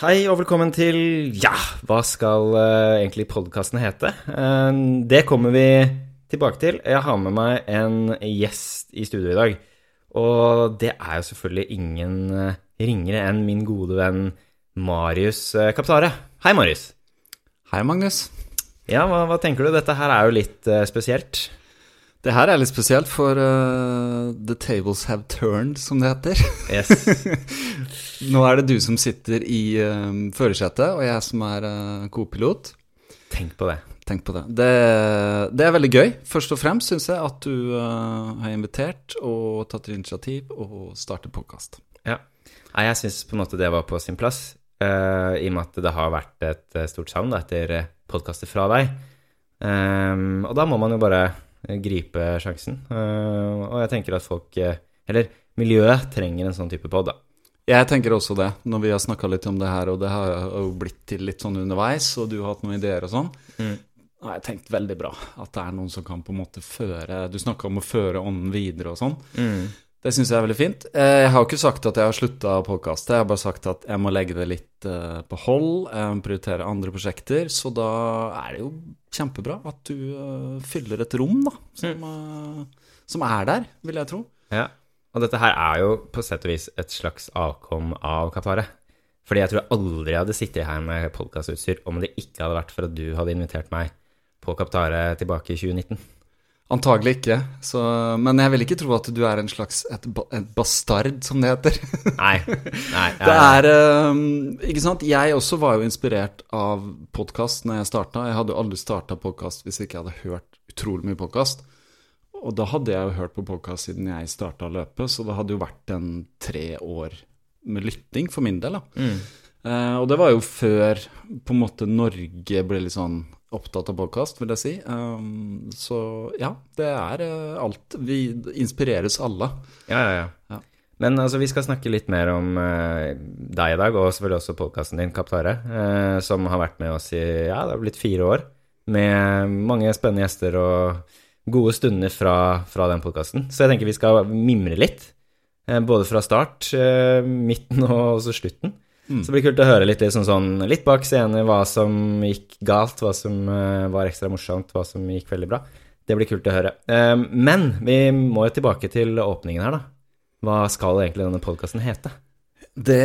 Hei og velkommen til Ja, hva skal uh, egentlig podkasten hete? Uh, det kommer vi tilbake til. Jeg har med meg en gjest i studio i dag. Og det er jo selvfølgelig ingen uh, ringere enn min gode venn Marius Kaptare. Hei, Marius. Hei, Magnus. Ja, hva, hva, tenker du? Dette her er jo litt spesielt. Det her er litt spesielt, for uh, the tables have turned, som det heter. Yes. Nå er det du som sitter i uh, førersetet, og jeg som er uh, co-pilot. Tenk på det. Tenk på det. det. det. er veldig gøy, først og fremst, syns jeg, at du uh, har invitert og tatt initiativ og startet podkast. Ja. Nei, jeg syns på en måte det var på sin plass, i og med at det har vært et stort savn etter podkaster fra deg. Um, og da må man jo bare gripe sjansen. Eh, og jeg tenker at folk, eh, eller miljøet, trenger en sånn type pod, da. Jeg tenker også det, når vi har snakka litt om det her, og det har jo blitt til litt sånn underveis, og du har hatt noen ideer og sånn. Mm. har tenkt veldig bra at det er noen som kan på en måte føre Du snakka om å føre ånden videre og sånn. Mm. Det syns jeg er veldig fint. Eh, jeg har jo ikke sagt at jeg har slutta å podkaste, jeg har bare sagt at jeg må legge det litt på hold, prioritere andre prosjekter, så da er det jo kjempebra at du fyller et rom, da, som, mm. som, er der, vil jeg tro. Ja, og dette her er jo på sett og vis et slags avkom av Kataret. Fordi jeg tror jeg aldri hadde sittet her med podkastutstyr om det ikke hadde vært for at du hadde invitert meg på Kaptare tilbake i 2019. Antagelig ikke, så, men jeg vil ikke tro at du er en slags et, et bastard, som det heter. Nei. Nei det er um, Ikke sant. Jeg også var jo inspirert av podkast når jeg starta. Jeg hadde jo aldri starta podkast hvis jeg ikke hadde hørt utrolig mye podkast. Og da hadde jeg jo hørt på podkast siden jeg starta løpet, så det hadde jo vært en tre år med lytting for min del. da. Mm. Uh, og det var jo før på en måte Norge ble litt sånn opptatt av podkast, vil jeg si. Um, så ja, det er uh, alt. Vi inspireres alle. Ja, ja, ja. ja. Men altså, vi skal snakke litt mer om uh, deg i dag, og selvfølgelig også podkasten din, Kaptare, uh, som har vært med oss i ja, det har blitt fire år, med mange spennende gjester og gode stunder fra, fra den podkasten. Så jeg tenker vi skal mimre litt, både fra start, midten og også slutten. Mm. Så det blir kult å høre litt, liksom sånn, litt bak scenen hva som gikk galt, hva som uh, var ekstra morsomt, hva som gikk veldig bra. Det blir kult å høre. Uh, men vi må jo tilbake til åpningen her, da. Hva skal egentlig denne podkasten hete? Det,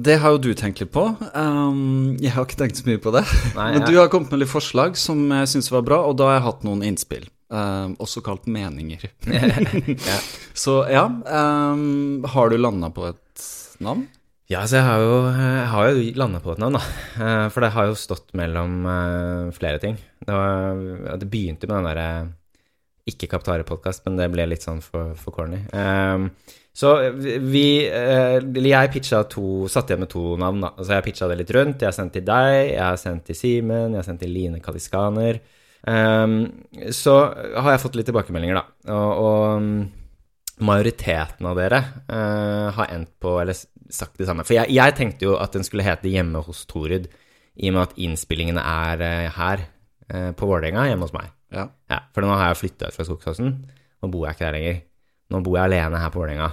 det, har jo du tenkt litt på. Um, jeg har ikke tenkt så mye på det. Nei, Men du har kommet med litt forslag som jeg syns var bra, og da har jeg hatt noen innspill. Um, også kalt meninger. ja. Så ja, um, har du landa på et navn? Ja, så jeg har jo, jeg har jo landa på et navn, da. Eh, for det har jo stått mellom uh, flere ting. Det, var, det, begynte med den derre ikke Kaptare-podkast, men det ble litt sånn for, for corny. Um, så vi Jeg pitcha to Satt igjen med to navn, da. Så jeg pitcha det litt rundt. Jeg har sendt til deg, jeg har sendt til Simen, jeg har sendt til Line Kaliskaner. Um, så har jeg fått litt tilbakemeldinger, da. Og, og majoriteten av dere uh, har endt på Eller sagt det samme. For jeg, jeg, tenkte jo at den skulle hete Hjemme hos Torud, i og med at innspillingene er uh, her uh, på Vålerenga, hjemme hos meg. Ja. ja for nå har jeg flytta ut fra Skogsåsen. Nå bor jeg ikke der lenger. Nå bor jeg alene her på Vålerenga.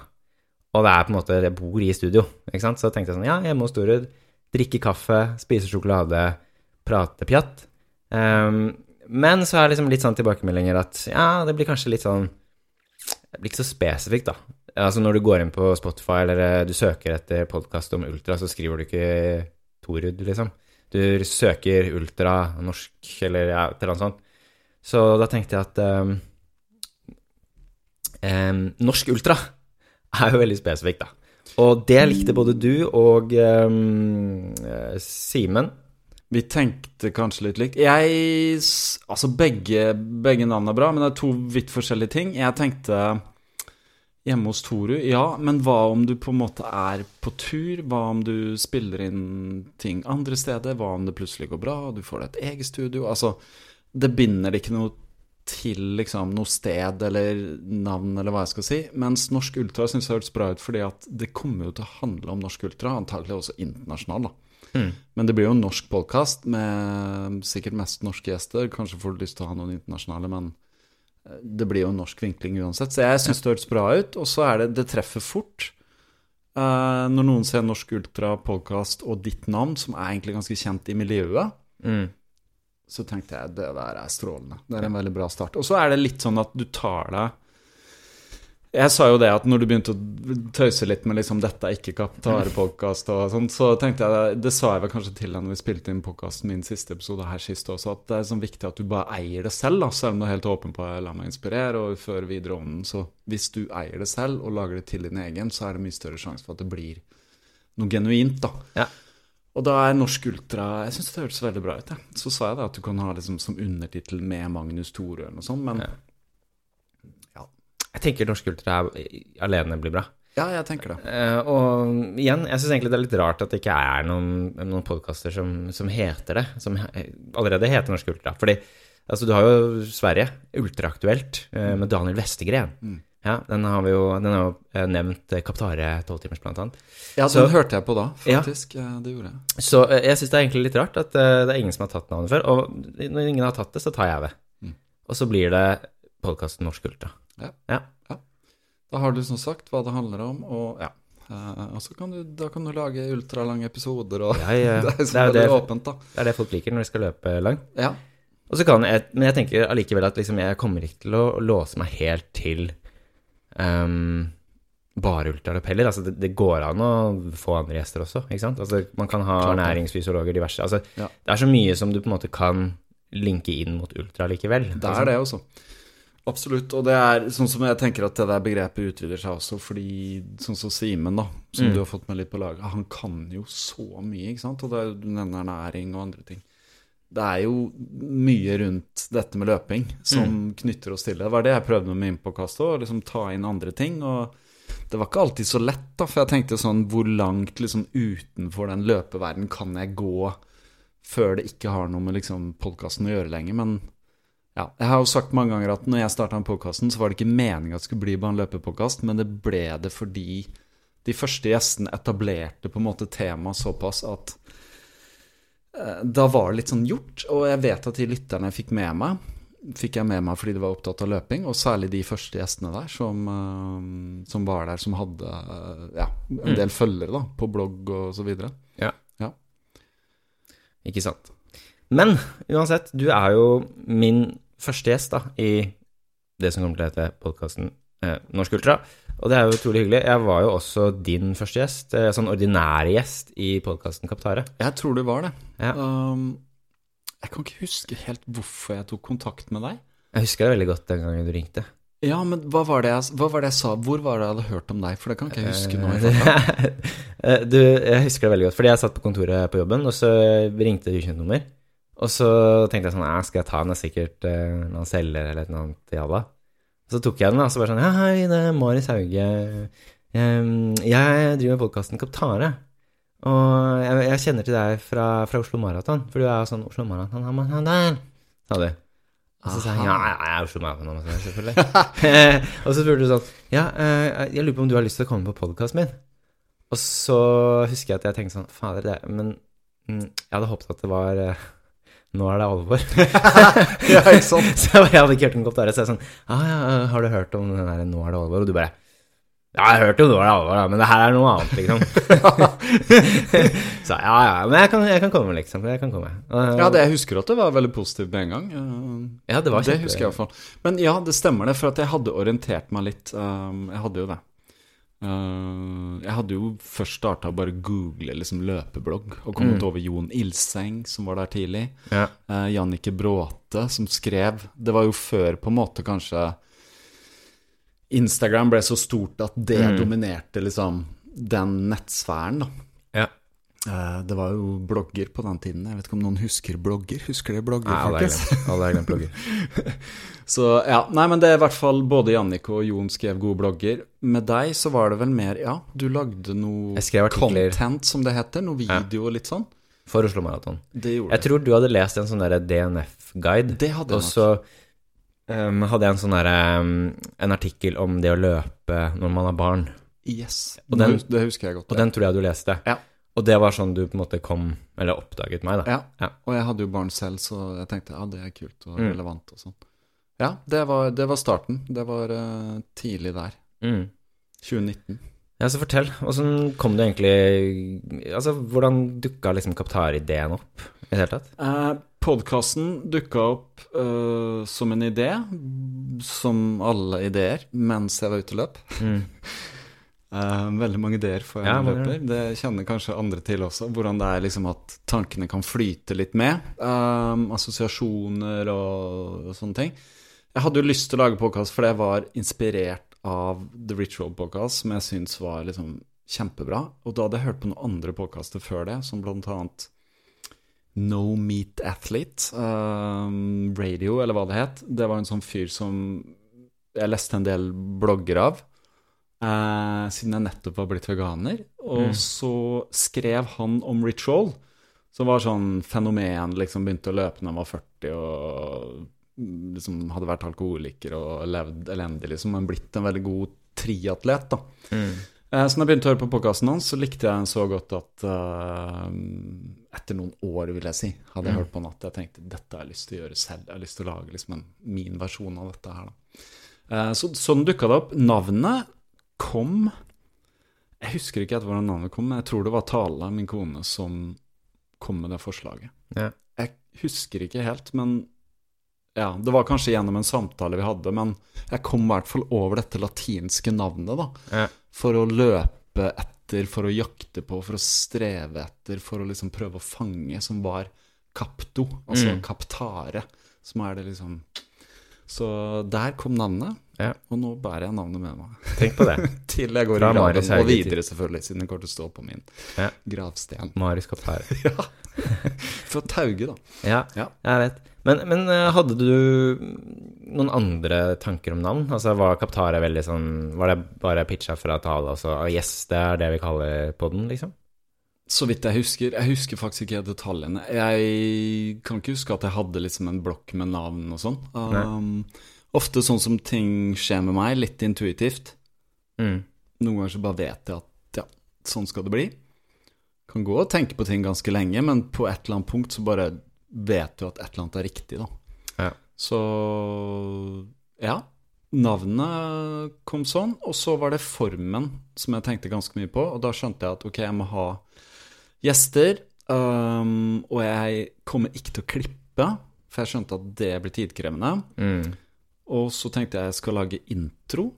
Og det er på en måte Jeg bor i studio, ikke sant. Så tenkte jeg sånn, ja, hjemme hos Torud. Drikke kaffe, spise sjokolade, prate pjatt. Um, men så er det liksom litt sånn tilbakemeldinger at ja, det blir kanskje litt sånn Det blir ikke så spesifikt, da. Altså Når du går inn på Spotify eller eh, du søker etter podkast om ultra, så skriver du ikke Torud, liksom. Du søker ultra norsk eller ja, et eller annet sånt. Så da tenkte jeg at um, um, Norsk ultra er jo veldig spesifikt, da. Og det likte både du og um, Simen. Vi tenkte kanskje litt likt. Jeg Altså, begge, begge navn er bra, men det er to vidt forskjellige ting. Jeg tenkte Hjemme hos Toru, ja, men hva om du på en måte er på tur? Hva om du spiller inn ting andre steder? Hva om det plutselig går bra, og du får deg et eget studio? Altså, det binder ikke noe til liksom noe sted eller navn, eller hva jeg skal si. Mens Norsk Ultra syns jeg hørtes bra ut, fordi at det kommer jo til å handle om Norsk Ultra, antagelig også internasjonal, da. Mm. Men det blir jo en norsk podkast med sikkert mest norske gjester. Kanskje får du lyst til å ha noen internasjonale, men det blir jo en norsk vinkling uansett. Så jeg syns det hørtes bra ut. Og så er det Det treffer fort. Uh, når noen ser Norsk Ultra-podkast og ditt navn, som er egentlig ganske kjent i miljøet, Mm. så tenkte jeg det der er strålende. Det er en veldig bra start. Og så er det litt sånn at du tar deg Jeg sa jo det at når du begynte å tøyse litt med liksom 'dette er ikke Kaptare-podkast' og sånt, så tenkte jeg Det sa jeg vel kanskje til deg når vi spilte inn podkasten min siste episode her sist også, at det er sånn viktig at du bare eier det selv, da, selv om du er helt åpen på å la meg inspirere og føre videre ånden. Så hvis du eier det selv og lager det til din egen, så er det mye større sjanse for at det blir noe genuint, da. Ja. Og da er Norsk Ultra Jeg syns det hørtes veldig bra ut. Jeg. Så sa jeg da at du kan ha liksom som undertittel med Magnus Torø og sånn, men Ja. Jeg tenker Norsk Ultra alene blir bra. ja, jeg tenker det. Uh, og igjen, jeg syns egentlig det er litt rart at det ikke er noen, noen podkaster som, som heter det. Som allerede heter Norsk Ultra. Fordi altså, du har jo Sverige, Ultraaktuelt, uh, med Daniel Westergren. Mm. Ja, den har vi jo, den har jo eh, nevnt Kaptare 12-timers, blant annet. Ja, Så- den hørte jeg på da, faktisk. Ja. Det gjorde jeg. Så jeg syns det er egentlig litt rart at det er ingen som har tatt navnet før. Og når ingen har tatt det, så tar jeg det. Mm. Og så blir det podkasten Norsk Ultra. Da har du som sagt hva det handler om, og ja. Uh, og så kan du, da kan du lage ultralange episoder, og Ja, ja. det er så Det er jo det, åpent, da. det er det folk liker når de skal løpe langt. Ja. Og så kan jeg, Men jeg tenker allikevel at liksom jeg kommer ikke til å låse meg helt til um, bare ultraløp heller. Altså det, det går an å få andre gjester også, ikke sant. Altså man kan ha Klart næringsfysiologer, diverse. Altså Ja. det er så mye som du på en måte kan linke inn mot ultra likevel. Det er det også. Absolutt. Og det er sånn som jeg tenker at det der begrepet utvider seg også, fordi sånn som Simen, da, som Mm. du har fått med litt på laget, han kan jo så mye, ikke sant. Og det er, du nevner ernæring og andre ting. Det er jo mye rundt dette med løping som knytter oss til det. Det var det jeg prøvde med podkast òg, liksom ta inn andre ting. Og det var ikke alltid så lett, da, for jeg tenkte sånn Hvor langt liksom utenfor den løpeverden kan jeg gå før det ikke har noe med liksom podkasten å gjøre lenger? Men ja, jeg har jo sagt mange ganger at når jeg starta den podkasten, så var det ikke meninga at det skulle bli bare en løpepodkast, men det ble det fordi de første gjestene etablerte på en måte temaet såpass at eh, da var det litt sånn gjort. Og jeg vet at de lytterne jeg fikk med meg, fikk jeg med meg fordi de var opptatt av løping, og særlig de første gjestene der som, eh, som var der, som hadde eh, ja, en del følgere da, på blogg og så videre. Ja. Ikke sant. Men uansett, du er jo min første gjest da, i det som kommer til å hete podkasten eh, Norsk Ultra. Og det er jo utrolig hyggelig. Jeg var jo også din første gjest, eh, sånn ordinær gjest i podkasten Kaptare. Jeg tror du var det. Ja. Um, jeg kan ikke huske helt hvorfor jeg tok kontakt med deg. Jeg husker det veldig godt den gangen du ringte. Ja, men hva var, det jeg, hva var det jeg sa? Hvor var det jeg hadde hørt om deg? For det kan ikke jeg huske nå. farta. Eh, du, jeg husker det veldig godt, fordi jeg satt på kontoret på jobben, og så ringte det ukjent nummer. Og så tenkte jeg sånn, ja, skal jeg ta den? Det er sikkert eh, noen selger eller eller annet jalla. Så tok jeg den, og så bare sånn, ja, hei, det er Marius Hauge. Jeg driver med podkasten Kaptare. Og jeg, jeg kjenner til deg fra, fra Oslo Maraton, for du er jo sånn Oslo Maraton, han må ha der, sa du. Og så sa jeg ja, jeg er Oslo Maraton, selvfølgelig. og så spurte du sånn, ja, eh, jeg lurer på om du har lyst til å komme på podkasten min. Og så husker jeg at jeg tenkte sånn Fader, det Men mm, jeg hadde håpet at det var eh, Nå er det alvor. ja, ikke sant? så jeg, hadde ikke hørt en kopp der. Så jeg sånn ah, ja, Har du hørt om den der Nå er det alvor? Og du bare Ja, jeg hørte jo Nå er det alvor, da, men det her er noe annet, liksom. så ja, ja. Men jeg kan, jeg kan komme, liksom. Jeg kan komme. Uh, Ja, det, jeg husker at det var veldig positivt med en gang. Uh, ja, det var det husker jeg iallfall. Men ja, det stemmer det, for at jeg hadde orientert meg litt. Um, jeg hadde jo det. Uh, jeg hadde jo først starta å bare google liksom løpeblogg, og kommet Mm. over Jon Ilseng, som var der tidlig. Ja. uh, Jannicke Bråte, som skrev Det var jo før på en måte kanskje Instagram ble så stort at det Mm. dominerte liksom den nettsfæren, da. Eh, Det var jo blogger på den tiden. Jeg vet ikke om noen husker blogger? Husker dere blogger, Nei, folkens? alle har glemt blogger. Så ja, nei, men det er i hvert fall både Jannicke og Jon skrev gode blogger. Med deg så var det vel mer Ja, du lagde noe content, som det heter. Noe video og litt sånn. For Oslo Maraton. Jeg tror du hadde lest en sånn DNF-guide. Det hadde jeg Og så um, hadde jeg en sånn um, En artikkel om det å løpe når man har barn. Yes. Den- det, det husker jeg godt. Og den tror jeg du leste. Ja. Og det var sånn du på en måte kom Eller oppdaget meg, da. Ja. Ja. Og jeg hadde jo barn selv, så jeg tenkte ja, det er kult og Mm. relevant og sånn. Ja, det var, det var starten. Det var uh, tidlig der. Mm. 2019. Ja, så fortell. Åssen kom du egentlig Altså, hvordan dukka liksom Kaptar-ideen opp i det hele tatt? Eh, Podkasten dukka opp uh, som en idé, som alle ideer, mens jeg var ute og løp. Mm. Eh, veldig mange ideer for en Ja, løper. Det kjenner kanskje andre til også. Hvordan det er liksom at tankene kan flyte litt med. Um, assosiasjoner og, og sånne ting. Jeg hadde jo lyst til å lage podkast, for jeg var inspirert av The Ritual Podcast, som jeg syns var liksom kjempebra. Og da hadde jeg hørt på noen andre podkaster før det, som blant annet No Meat Athlete, um, Radio, eller hva det het. Det var en sånn fyr som jeg leste en del blogger av, eh, siden jeg nettopp var blitt veganer. Og Mm. så skrev han om ritual, som var sånn fenomen, liksom begynte å løpe når han var 40 og mm, liksom hadde vært alkoholiker og levd elendig, liksom, men blitt en veldig god triatlet, da. Mm. Eh, Så når jeg begynte å høre på podkasten hans, så likte jeg den så godt at eh, etter noen år, vil jeg si, hadde jeg Mm. hørt på den at jeg tenkte dette har jeg lyst til å gjøre selv. Jeg har lyst til å lage liksom en, min versjon av dette her, da. Eh, så sånn dukka det opp. Navnet kom Jeg husker ikke hvordan navnet kom, men jeg tror det var Tale, min kone, som kom med det forslaget. Ja. Jeg husker ikke helt, men ja, det var kanskje gjennom en samtale vi hadde, men jeg kom i hvert fall over dette latinske navnet, da Ja. for å løpe etter, for å jakte på, for å streve etter, for å liksom prøve å fange, som var capto, altså Mm. captare, som er det liksom Så der kom navnet, Ja. og nå bærer jeg navnet med meg. Tenk på det. Til jeg går Fra i graven, og videre selvfølgelig, siden det kommer til å stå på min Ja. gravsten. Marius Kaptar. Ja. Fra Tauge, da. Ja, Ja. jeg vet. Men, men eh, hadde du noen andre tanker om navn? Altså Var Kaptare veldig sånn Var det bare pitcha fra Tale, altså ah, Yes, det er det vi kaller podden, liksom? Så vidt jeg husker. Jeg husker faktisk ikke detaljene. Jeg kan ikke huske at jeg hadde liksom en blokk med navn og sånn. Um, ofte sånn som ting skjer med meg, litt intuitivt. Mm. Noen ganger så bare vet jeg at ja, sånn skal det bli. Kan gå og tenke på ting ganske lenge, men på et eller annet punkt så bare vet du at et eller annet er riktig, da. Ja. Så ja. Navnet kom sånn, og så var det formen som jeg tenkte ganske mye på. Og da skjønte jeg at ok, jeg må ha gjester, um, og jeg kommer ikke til å klippe, for jeg skjønte at det blir tidkrevende. Mm. Og så tenkte jeg jeg skal lage intro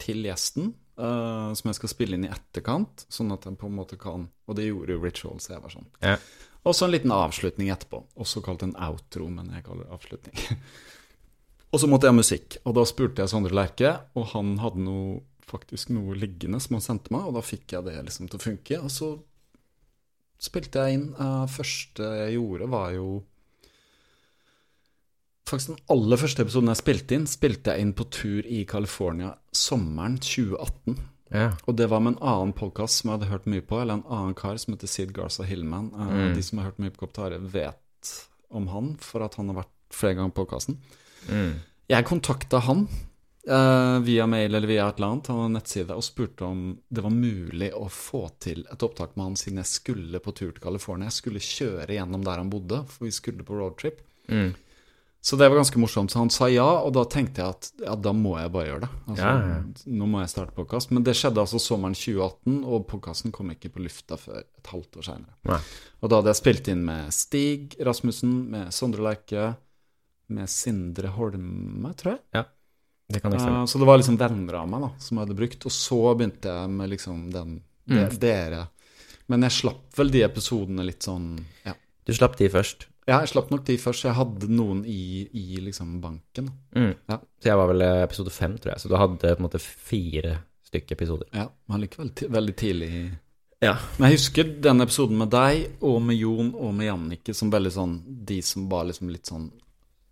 til gjesten, uh, som jeg skal spille inn i etterkant, sånn at jeg på en måte kan Og det gjorde jo Rituals, jeg var sånn. Ja. Og så en liten avslutning etterpå, også kalt en outro, men jeg kaller det avslutning. og så måtte jeg ha musikk, og da spurte jeg Sondre Lerche, og han hadde noe, faktisk noe liggende som han sendte meg, og da fikk jeg det liksom til å funke. Og så spilte jeg inn. Uh, første jeg gjorde, var jo Faktisk den aller første episoden jeg spilte inn, spilte jeg inn på tur i California sommeren 2018. Ja. Og det var med en annen podkast som jeg hadde hørt mye på, eller en annen kar som heter Sid Garza Hillman. Eh, Mm. De som har hørt mye på Kaptare, vet om han, for at han har vært flere ganger på podkasten. Mm. Jeg kontakta han uh, via mail eller via et eller annet, han har nettside, og spurte om det var mulig å få til et opptak med han siden jeg skulle på tur til California. Jeg skulle kjøre gjennom der han bodde, for vi skulle på roadtrip. Mm. Så det var ganske morsomt. Så han sa ja, og da tenkte jeg at ja, da må jeg bare gjøre det. Altså, Ja, ja. Nå må jeg starte podkast. Men det skjedde altså sommeren 2018, og podkasten kom ikke på lufta før et halvt år seinere. Og da hadde jeg spilt inn med Stig Rasmussen, med Sondre Lerche, med Sindre Holme, tror jeg. Det kan jeg stemme. Eh, så det var liksom venner av meg da, som jeg hadde brukt. Og så begynte jeg med liksom den Mm. dere. Men jeg slapp vel de episodene litt sånn Ja. Du slapp de først. Ja, jeg slapp nok de først. Jeg hadde noen i, i liksom banken. Mm. Ja. Så jeg var vel eh, episode fem, tror jeg. Så du hadde på en måte fire stykker episoder. Ja, men likevel veldig tidlig. Ja. Men jeg husker den episoden med deg og med Jon og med Jannicke som veldig sånn De som var liksom litt sånn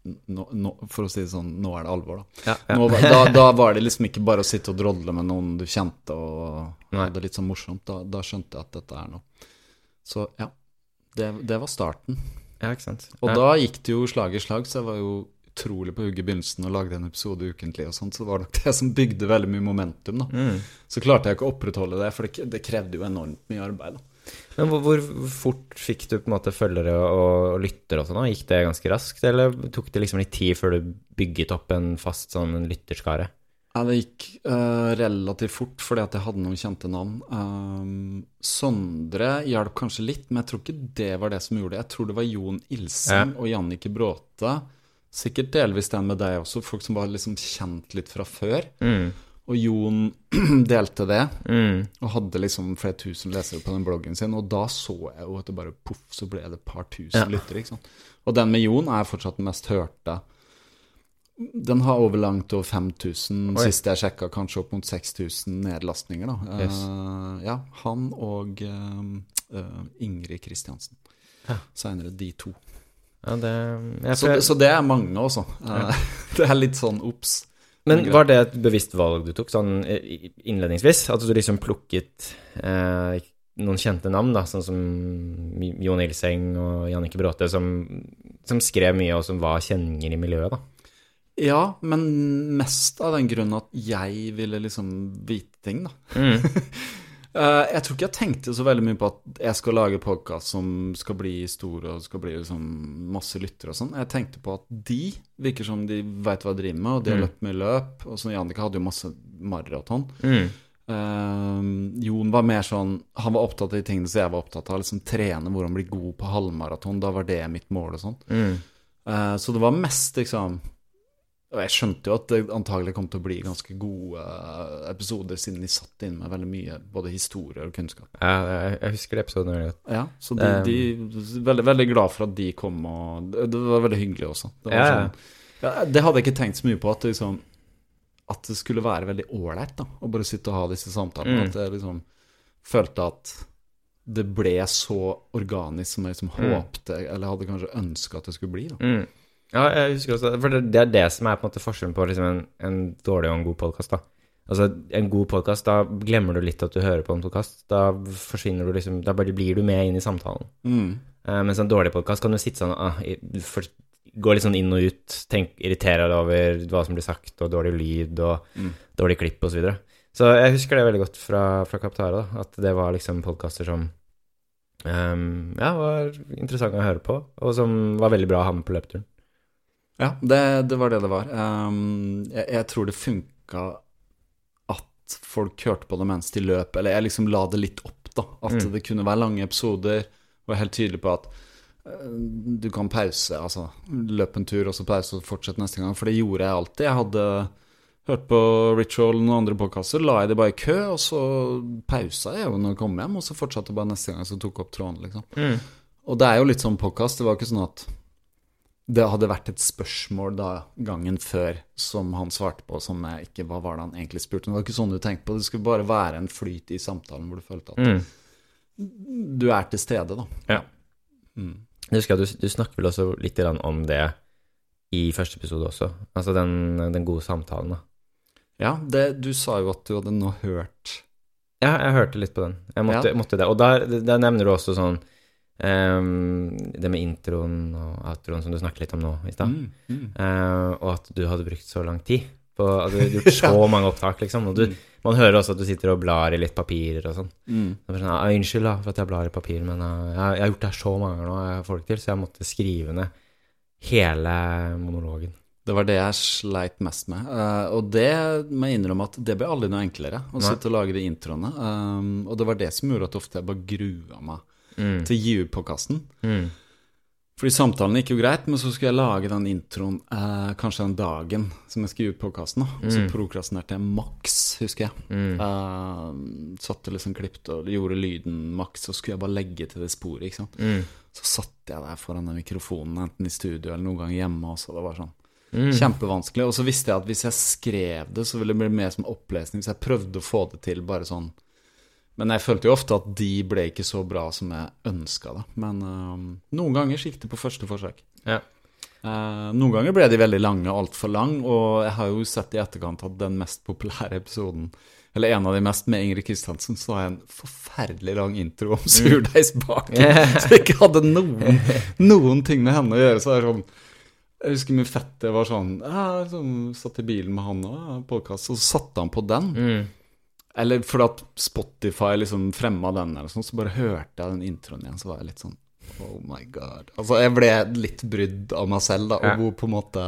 nå, nå, For å si det sånn, nå er det alvor, da. Ja, ja. Nå, da, da var det liksom ikke bare å sitte og drodle med noen du kjente og ha det litt sånn morsomt. Da, da skjønte jeg at dette er noe. Så ja. Det, det var starten. Ja, ikke sant. Og ja. da gikk det jo slag i slag, så jeg var jo utrolig på hugget i begynnelsen og lagde en episode ukentlig og sånt, så det var nok det som bygde veldig mye momentum, da. mm. Så klarte jeg ikke å opprettholde det, for det, det krevde jo enormt mye arbeid. da. Men hvor, hvor fort fikk du på en måte følgere og, lyttere og sånn? Gikk det ganske raskt, eller tok det liksom litt tid før du bygget opp en fast sånn lytterskare? Ja, det gikk uh, relativt fort fordi at jeg hadde noen kjente navn. Um, Sondre hjalp kanskje litt, men jeg tror ikke det var det som gjorde det. Jeg tror det var Jon Ilseng og Jannike Bråte. Sikkert delvis den med deg også, folk som var liksom kjent litt fra før. Mm. Og Jon delte det, Mm. og hadde liksom flere tusen lesere på den bloggen sin. Og da så jeg jo at det bare poff, så ble det et par tusen Ja. lyttere. Og den med Jon er fortsatt den mest hørte. Den har over langt over 5000, Oi. sist jeg sjekka, kanskje opp mot 6000 nedlastninger. da. Yes. Uh, ja, han og uh, Ingrid Kristiansen. Ja. Seinere de to. Ja, det jeg Så, så det er mange også. Ja. det er litt sånn obs. Men var det et bevisst valg du tok, sånn innledningsvis? At du liksom plukket eh, noen kjente navn, da, sånn som Jon Ilseng og Jannicke Bråte, som, som skrev mye, og som var kjenninger i miljøet, da? Ja, men mest av den grunn at jeg ville liksom vite ting, da. Mm. Eh, jeg tror ikke jeg tenkte så veldig mye på at jeg skal lage podkast som skal bli stor og skal bli liksom masse lyttere og sånn. Jeg tenkte på at de virker som de veit hva de driver med, og de har Mm. løpt mye løp. Og så Jannicke hadde jo masse maraton. Mm. Uh, Jon var mer sånn Han var opptatt av de tingene som jeg var opptatt av. Liksom trene hvordan bli god på halvmaraton. Da var det mitt mål og sånn. Mm. Uh, så det var mest liksom Og jeg skjønte jo at det antagelig kom til å bli ganske gode eh, episoder, siden de satt inn med veldig mye både historier og kunnskap. Ja, jeg, husker de episodene veldig godt. Ja, så de, Um, de veldig, veldig glad for at de kom, og det, var veldig hyggelig også. Det, var Ja, ja. sånn, ja, det hadde jeg ikke tenkt så mye på, at det, liksom, at det skulle være veldig ålreit å bare sitte og ha disse samtalene. Mm. At jeg liksom følte at det ble så organisk som jeg liksom Mm. håpte, eller hadde kanskje ønska at det skulle bli. da. Mm. Ja, jeg husker også For det, det er det som er på en måte forskjellen på liksom en, en dårlig og en god podkast, da. Altså, en god podkast, da glemmer du litt at du hører på en podkast. Da forsvinner du liksom Da bare blir du med inn i samtalen. Mm. Uh, mens en dårlig podkast kan du sitte sånn ah, for, Gå litt sånn inn og ut, tenk, irritere deg over hva som blir sagt, og dårlig lyd og Mm. dårlig klipp osv. Så, videre. så jeg husker det veldig godt fra, fra Kaptara, da, at det var liksom podkaster som um, ja, var interessante å høre på, og som var veldig bra å ha med på løpeturen. Ja, det, det var det det var. Um, jeg, jeg tror det funka at folk hørte på det mens de løp, eller jeg liksom la det litt opp, da. At Mm. det kunne være lange episoder. Var helt tydelig på at uh, du kan pause, altså løpe en tur og så pause og fortsette neste gang. For det gjorde jeg alltid. Jeg hadde hørt på Ritual og noen andre podkaster, la jeg det bare i kø, og så pausa jeg når jeg kom hjem, og så fortsatte jeg bare neste gang, så tok jeg opp tråden, liksom. Og det er jo litt sånn podkast. Det var ikke sånn at det hadde vært et spørsmål da gangen før som han svarte på, som jeg ikke Hva var det han egentlig spurte om? Det var ikke sånn du tenkte på. Det skulle bare være en flyt i samtalen hvor du følte at Mm. du er til stede, da. Ja. Mm. Jeg husker at du, du snakker vel også litt om det i første episode også. Altså den, den gode samtalen, da. Ja, det, du sa jo at du hadde nå hørt Ja, jeg hørte litt på den. Jeg måtte, Ja. måtte det. Og der, der nevner du også sånn ehm, Det med introen og outroen som du snakket litt om nå i stad. mm, mm. uh, og at du hadde brukt så lang tid på at du hadde gjort så mange opptak, liksom. Og du, man hører også at du sitter og blar i litt papirer og sånn. Mm. Sånn, «Ah, Unnskyld da, for at jeg blar i papir, men uh, jeg, jeg har gjort det her så mange ganger nå, jeg får det ikke til, så jeg måtte skrive ned hele monologen. Det var det jeg sleit mest med. Uh, og det må jeg innrømme at det ble aldri noe enklere å sitte og lage de introene. Um, og det var det som gjorde at ofte jeg bare grua meg Mm. til å gi ut podkasten. Mm. Fordi samtalen gikk jo greit, men så skulle jeg lage den introen eh, kanskje den dagen som jeg skulle gi ut podkasten. Og så Mm. prokrastinerte jeg maks, husker jeg. Mm. Uh, satte liksom klippet og gjorde lyden maks, så skulle jeg bare legge til det sporet. ikke sant? Mm. Så satt jeg der foran den mikrofonen, enten i studio eller noen gang hjemme. Og så det var sånn Mm. kjempevanskelig. Og så visste jeg at hvis jeg skrev det, så ville det bli mer som opplesning. Så jeg prøvde å få det til bare sånn. Men jeg følte jo ofte at de ble ikke så bra som jeg ønska det. Men uh, noen ganger gikk det på første forsøk. Ja. Uh, noen ganger ble de veldig lange, altfor lang, og jeg har jo sett i etterkant at den mest populære episoden, eller en av de mest med Ingrid Kristiansen, så har jeg en forferdelig lang intro om surdeigsbaking. Så jeg ikke hadde noen, noen ting med henne å gjøre. Så er det sånn Jeg husker min fetter var sånn Jeg sånn, satt i bilen med han og podkast, og så satte han på den. Mm. Eller fordi at Spotify liksom fremma den, eller sånn, så bare hørte jeg den introen igjen, så var jeg litt sånn Oh my god. Altså, jeg ble litt brydd av meg selv, da, og hvor på en måte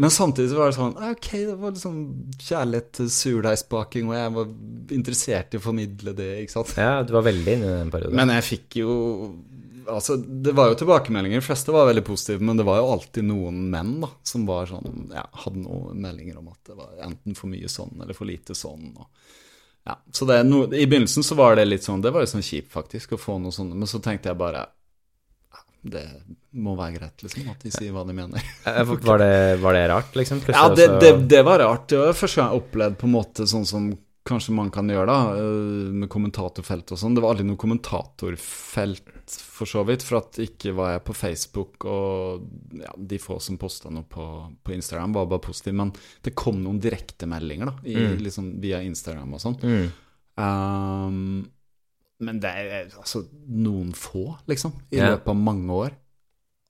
Men samtidig så var det sånn Ok, det var liksom kjærlighet til surdeigsbaking, og jeg var interessert i å formidle det, ikke sant. Ja, du var veldig inne i den perioden. Men jeg fikk jo Altså, det var jo tilbakemeldinger. De fleste var veldig positive, men det var jo alltid noen menn da, som var sånn Ja, hadde noen meldinger om at det var enten for mye sånn eller for lite sånn. Og, ja, så det, no, I begynnelsen så var det litt sånn Det var jo sånn kjipt, faktisk, å få noe sånt. Men så tenkte jeg bare det må være greit, liksom, at de sier hva de mener. Eh, var, det, var, det, rart, liksom? ja, det, det, det, var rart. Det var første gang jeg opplevde på en måte sånn som kanskje man kan gjøre, da, eh, med kommentatorfelt og sånn. Det var aldri noe kommentatorfelt, for så vidt, for at ikke var jeg på Facebook, og ja, de få som posta noe på, på, Instagram, var bare positive. Men det kom noen direktemeldinger, da, i, mm. liksom, via Instagram og sånn. Mm. Um, men det er altså noen få, liksom, i yeah. løpet av mange år.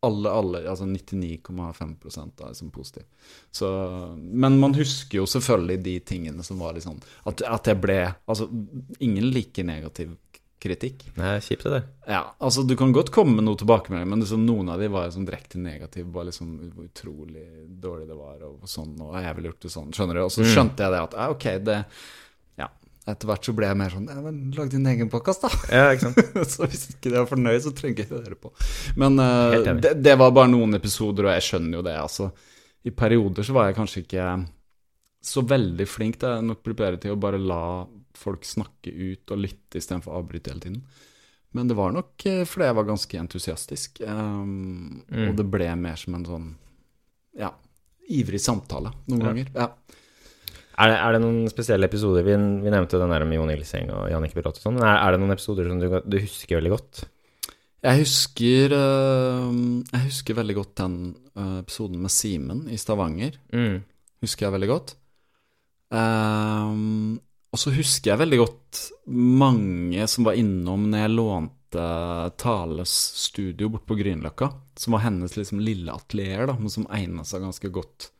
Alle, alle, altså 99,5% er liksom positiv. Så, men man husker jo selvfølgelig de tingene som var sånn At, at jeg ble Altså, ingen liker negativ kritikk. Nei, kjipt det der. Ja, altså Du kan godt komme med noe tilbakemelding, men liksom, noen av de var liksom direkte negative. Bare liksom hvor utrolig dårlig det var, og sånn, og jeg ville gjort det sånn. Skjønner du? Og så mm. skjønte jeg det at ok, det etter hvert så ble jeg mer sånn ja, men Lag din egen podkast, da! Ja, ikke sant? så hvis ikke de er fornøyd, så trenger jeg ikke høre på. Men uh, det, det, var bare noen episoder, og jeg skjønner jo det. altså. I perioder så var jeg kanskje ikke så veldig flink. Det er nok bedre til å bare la folk snakke ut og lytte istedenfor å avbryte hele tiden. Men det var nok eh, fordi jeg var ganske entusiastisk. Um, mm. Og det ble mer som en sånn ja, ivrig samtale noen ja. ganger. Ja. Er det, er det, noen spesielle episoder Vi, vi nevnte den der med Jon Ilseng og Jannicke Brått og sånn. Er, er, det noen episoder som du, du, husker veldig godt? Jeg husker uh, Jeg husker veldig godt den uh, episoden med Simen i Stavanger. Mm. Husker jeg veldig godt. Um, og så husker jeg veldig godt mange som var innom når jeg lånte Tales studio borte på Grünerløkka. Som var hennes liksom lille atelier, da, men som egna seg ganske godt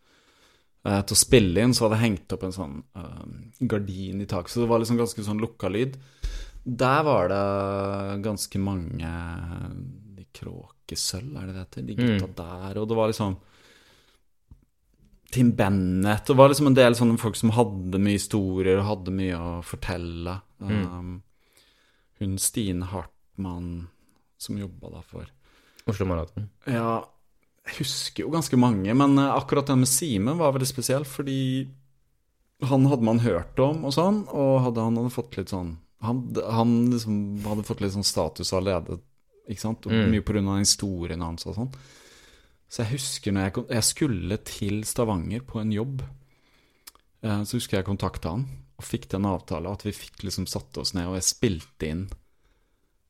uh, til å spille inn, så hadde jeg hengt opp en sånn uh, gardin i taket. Så det var liksom ganske sånn lukka lyd. Der var det ganske mange De Kråkesølv, er det det heter? De gutta mm. der. Og det var liksom Tim Bennett. Det var liksom en del sånne folk som hadde mye historier og hadde mye å fortelle. Mm. Um, hun Stine Hartmann som jobba da for Oslo Maraton. Ja, jeg husker jo ganske mange, men eh, akkurat den med Simen var veldig spesiell, fordi han hadde man hørt om og sånn, og hadde, han hadde fått litt sånn Han, han liksom hadde fått litt sånn status allerede, ikke sant? Og mm. Mye pga. historien hans og sånn. Så jeg husker når jeg, jeg, skulle til Stavanger på en jobb, eh, så husker jeg kontakta han og fikk den avtalen at vi fikk liksom satt oss ned, og jeg spilte inn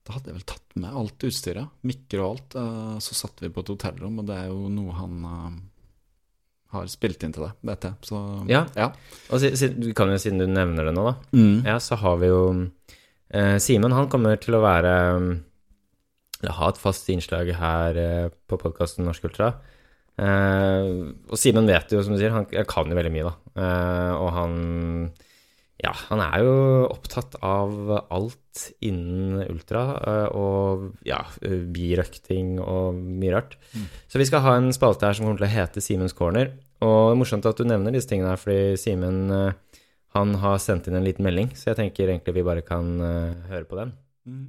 da hadde jeg vel tatt med alt utstyret, mikker og alt. Eh, så satt vi på et hotellrom, og det er jo noe han uh, har spilt inn til det, vet jeg. Så ja. ja. Og siden, kan jo, siden du nevner det nå, da, mm. ja, så har vi jo eh, Simen, han kommer til å være Eller ha et fast innslag her eh, på podkasten Norsk Ultra. Eh, og Simen vet jo, som du sier, han kan jo veldig mye, da. Eh, og han ja, han er jo opptatt av alt innen ultra eh, og ja, birøkting og mye rart. Mm. Så vi skal ha en spalte her som kommer til å hete Simens corner. Og det er morsomt at du nevner disse tingene her, fordi Simen eh, han har sendt inn en liten melding, så jeg tenker egentlig vi bare kan høre på den. Mm.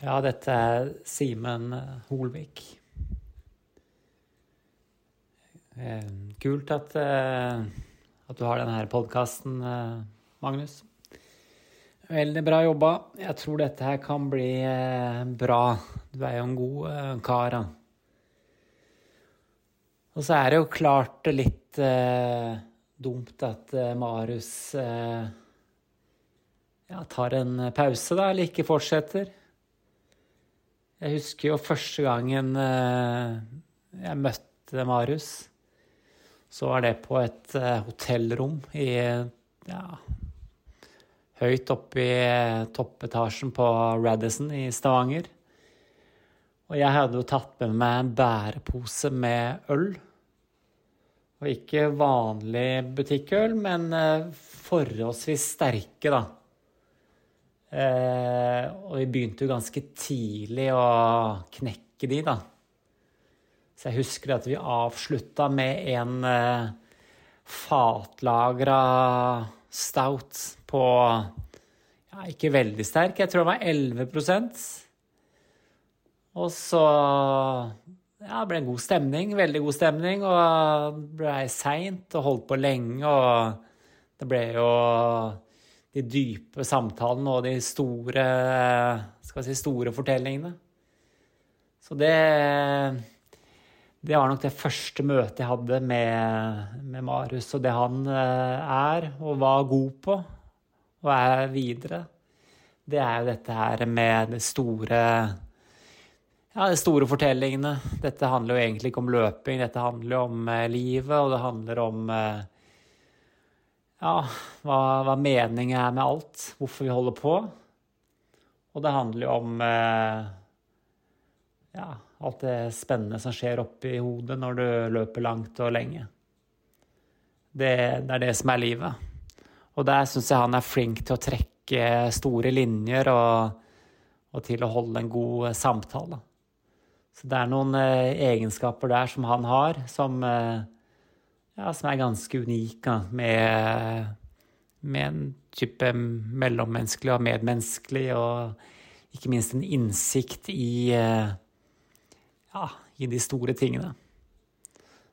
Ja, dette er Simen Holvik. Eh, kult at, eh, at, du har denne podkasten, eh, Magnus. Veldig bra jobba. Jeg tror dette her kan bli bra. Du er jo en god kar. Og så er det jo klart litt eh, dumt at eh, Marius eh, ja, tar en pause, da, eller ikke fortsetter. Jeg husker jo første gangen jeg møtte Marius så var det på et uh, hotellrom i ja, høyt oppe i toppetasjen på Radisson i Stavanger. Og jeg hadde jo tatt med meg en bærepose med øl. Og ikke vanlig butikkøl, men uh, forholdsvis sterke, da. Eh, og vi begynte jo ganske tidlig å knekke de, da. Så jeg husker at vi avslutta med en eh, fatlagra stout på ja, ikke veldig sterk, jeg tror den var 11% Og så ja, det ble en god stemning, veldig god stemning, og det ble seint og holdt på lenge, og det ble jo de dype samtalene og de store, skal vi si, store fortellingene. Så det Det var nok det første møtet jeg hadde med, med Marius, og det han eh, er og var god på, og er videre. Det er jo dette her med det store ja, de store fortellingene. Dette handler jo egentlig ikke om løping, dette handler jo om eh, livet, og det handler om eh, ja, hva, hva meningen er med alt, hvorfor vi holder på. Og det handler jo om ja, alt det spennende som skjer oppi hodet når du løper langt og lenge. Det, det er det som er livet. Og der syns jeg han er flink til å trekke store linjer og, og til å holde en god samtale. Så det er noen eh, egenskaper der som han har, som, eh, ja, som er ganske unike med, med en type mellommenneskelig og medmenneskelig, og ikke minst en innsikt i, eh, ja, i de store tingene.